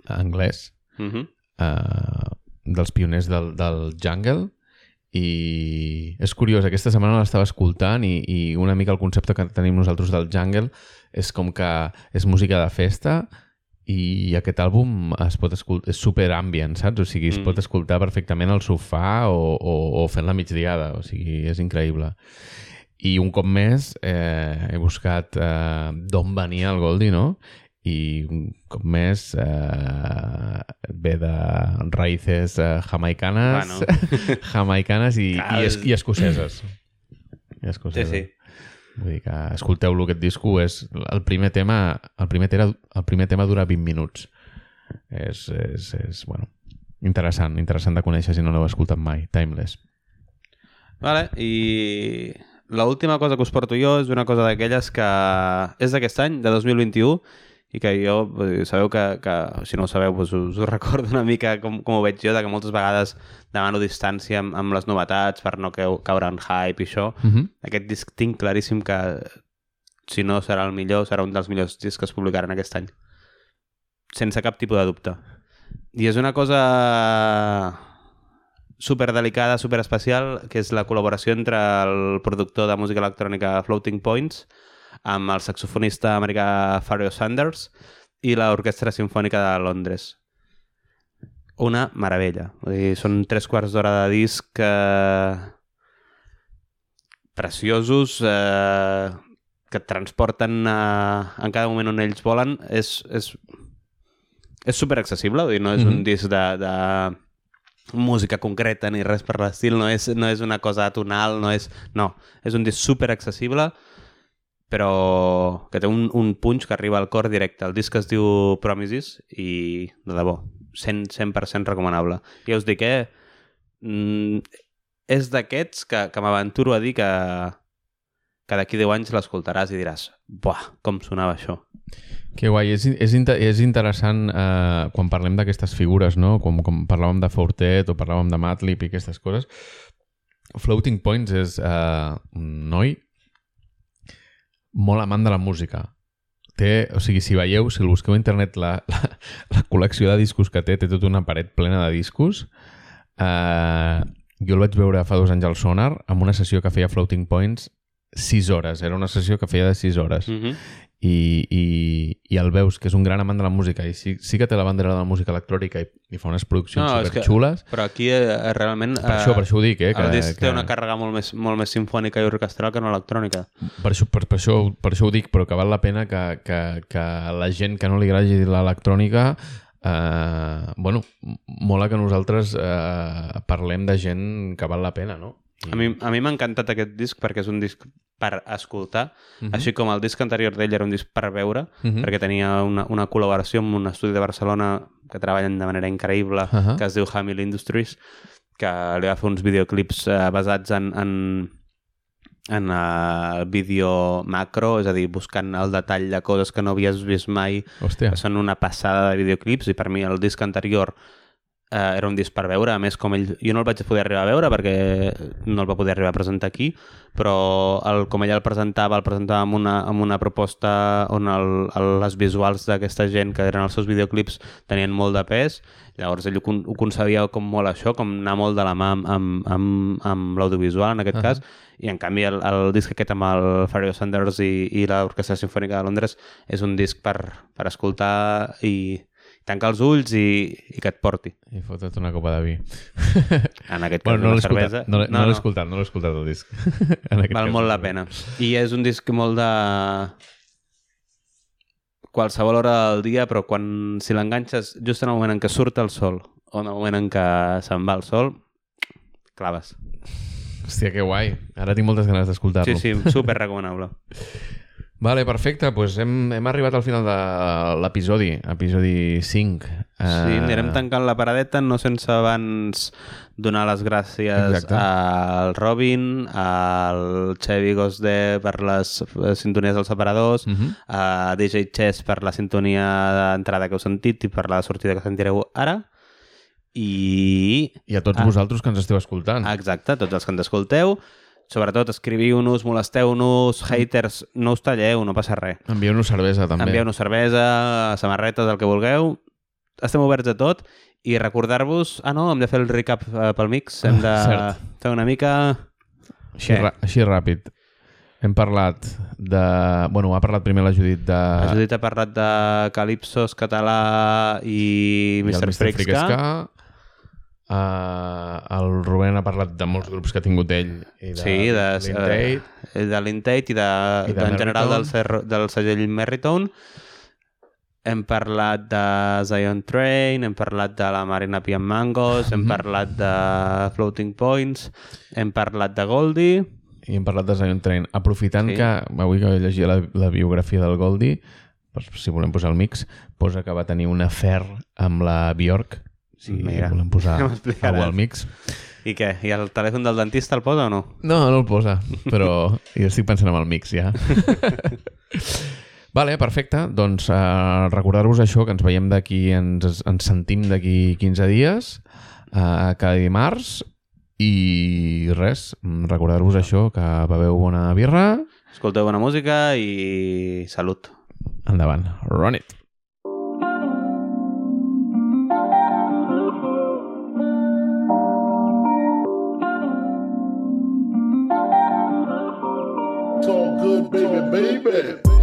anglès, Mm -hmm. uh, dels pioners del, del jungle, i és curiós, aquesta setmana l'estava escoltant i, i una mica el concepte que tenim nosaltres del jungle és com que és música de festa i aquest àlbum es pot escoltar, és super ambient, saps? O sigui, es Mm. pot escoltar perfectament al sofà o, o, o fent la migdiada, o sigui, és increïble. I un cop més eh, he buscat eh, d'on venia el Goldie, no? I un més eh, ve de raïces eh, jamaicanes, Bueno. (laughs) jamaicanes i, Clar, i, es, i escoceses. I Sí, escoceses. sí. Vull dir que escolteu-lo, aquest disco és el primer tema, el primer, tema, el primer tema dura 20 minuts. És, és, és bueno, interessant, interessant de conèixer si no l'heu escoltat mai. Timeless. Vale, i l'última cosa que us porto jo és una cosa d'aquelles que és d'aquest any, de 2021, i que jo, sabeu que, que si no ho sabeu, doncs us, us (laughs) recordo una mica com, com ho veig jo, de que moltes vegades demano distància amb, amb les novetats per no cau- caure en hype i això. Uh -huh. Aquest disc tinc claríssim que si no serà el millor, serà un dels millors discs que es publicaran aquest any. Sense cap tipus de dubte. I és una cosa super delicada, super especial, que és la col·laboració entre el productor de música electrònica Floating Points amb el saxofonista americà Pharoah Sanders i l'Orquestra Simfònica de Londres. Una meravella. Vull dir, són tres quarts d'hora de disc eh, preciosos eh, que et transporten eh, en cada moment on ells volen. És, és, és super accessible, vull dir, no és un Mhm. disc de, de música concreta ni res per l'estil, no, és, no és una cosa atonal, no és... No, és un disc super accessible però que té un, un punch que arriba al cor directe. El disc es diu Promises i, de debò, 100%, 100 recomanable. I us dic, eh? Mm, és d'aquests que, que m'aventuro a dir que, que d'aquí 10 anys l'escoltaràs i diràs buah, com sonava això. Que guai, és, és, inter és interessant eh, quan parlem d'aquestes figures, no? Com, com parlàvem de Fortet o parlàvem de Matlip i aquestes coses. Floating Points és eh, un noi molt amant de la música. Té, o sigui, si veieu, si el busqueu a internet, la, la, la col·lecció de discos que té, té tota una paret plena de discos. Eh, jo el vaig veure fa dos anys al Sonar amb una sessió que feia Floating Points 6 hores. Era una sessió que feia de 6 hores Mm -hmm. I, i, i el veus que és un gran amant de la música i sí, sí que té la bandera de la música electrònica i, i fa unes produccions No, és que- superxules, Però aquí eh, realment... per, això, per això ho dic, eh? el disc que, té una càrrega molt més, molt més sinfònica i orquestral que no electrònica. per, això, per, per, això, per això ho dic, però que val la pena que, que, que la gent que no li agradi l'electrònica eh, bueno, mola que nosaltres eh, parlem de gent que val la pena, no? I- A mi, a mi m'ha encantat aquest disc perquè és un disc per escoltar, Mhm. així com el disc anterior d'ell era un disc per veure, Mhm. perquè tenia una, una col·laboració amb un estudi de Barcelona que treballen de manera increïble, Ahà. que es diu Hamill Industries, que li va fer uns videoclips eh, basats en, en, en el vídeo macro, és a dir, buscant el detall de coses que no havies vist mai, Hòstia, que són una passada de videoclips, i per mi el disc anterior eh, era un disc per veure, a més com ell, jo no el vaig poder arribar a veure perquè no el va poder arribar a presentar aquí, però el, com ell el presentava, el presentava amb una, amb una proposta on el, el, les visuals d'aquesta gent que eren els seus videoclips tenien molt de pes, llavors ell ho, ho concebia com molt això, com anar molt de la mà amb, amb, amb, amb l'audiovisual en aquest Ahà. cas, i en canvi el, el disc aquest amb el Fario Sanders i, i l'Orquestra Sinfònica de Londres és un disc per, per escoltar i tancar els ulls i, i que et porti. i fotut una copa de vi. (laughs) En aquest cas, Bueno, no una cervesa. no, l'he- no, l'he escoltat, no l'he escoltat el disc. (laughs) en Val cas, molt la no. pena. I és un disc molt de qualsevol hora del dia, però quan si l'enganxes just en el moment en què surt el sol o en el moment en què se'n va el sol, claves. Hòstia, que guai. Ara tinc moltes ganes d'escoltar-lo. Sí, sí, super recomanable. (laughs) Vale, perfecte. Pues hem, hem arribat al final de l'episodi, episodi 5. Sí, Eh, anirem tancant la paradeta, no sense abans donar les gràcies Exacte. al Robin, al Xevi Gosde per les eh, sintonies dels separadors, Mhm. a DJ Chess per la sintonia d'entrada que heu sentit i per la sortida que sentireu ara. I... I a tots Ah. vosaltres que ens esteu escoltant. Exacte, tots els que ens escolteu. Sobretot, escriviu-nos, molesteu-nos, haters, no us talleu, no passa res. Envieu-nos cervesa, també. Envieu-nos cervesa, samarretes, el que vulgueu. Estem oberts a tot. I recordar-vos... Ah, no, hem de fer el recap eh, pel mix. Hem de Cert. fer una mica... Així, així ràpid. Hem parlat de... Bueno, ha parlat primer la Judit de... La Judit ha parlat de Calipsos, Català i i el Mr. Uh, el Rubén ha parlat de molts grups que ha tingut ell i de Sí, de, l'Intate. eh, de l'Intate i, de, I de de, en general del, cer- del segell Merritone. Hem parlat de Zion Train, hem parlat de la Marina Pian Mangos, hem Mhm. parlat de Floating Points, hem parlat de Goldie, i hem parlat de Zion Train. Aprofitant Sí. que avui que llegia la, la biografia del Goldie, si volem posar el mix, posa que va tenir un afer amb la Bjork. Si Mira, volem posar (laughs) algú al mix. I què? I el telèfon del dentista el posa o no? No, no el posa, però (laughs) jo estic pensant en el mix ja. (laughs) vale, perfecte. Doncs uh, recordar-vos això, que ens veiem d'aquí, ens, ens sentim d'aquí 15 dies, uh, cada dimarts, i res, recordar-vos això, que beveu bona birra, Escolteu bona música i salut. endavant, run it! Baby.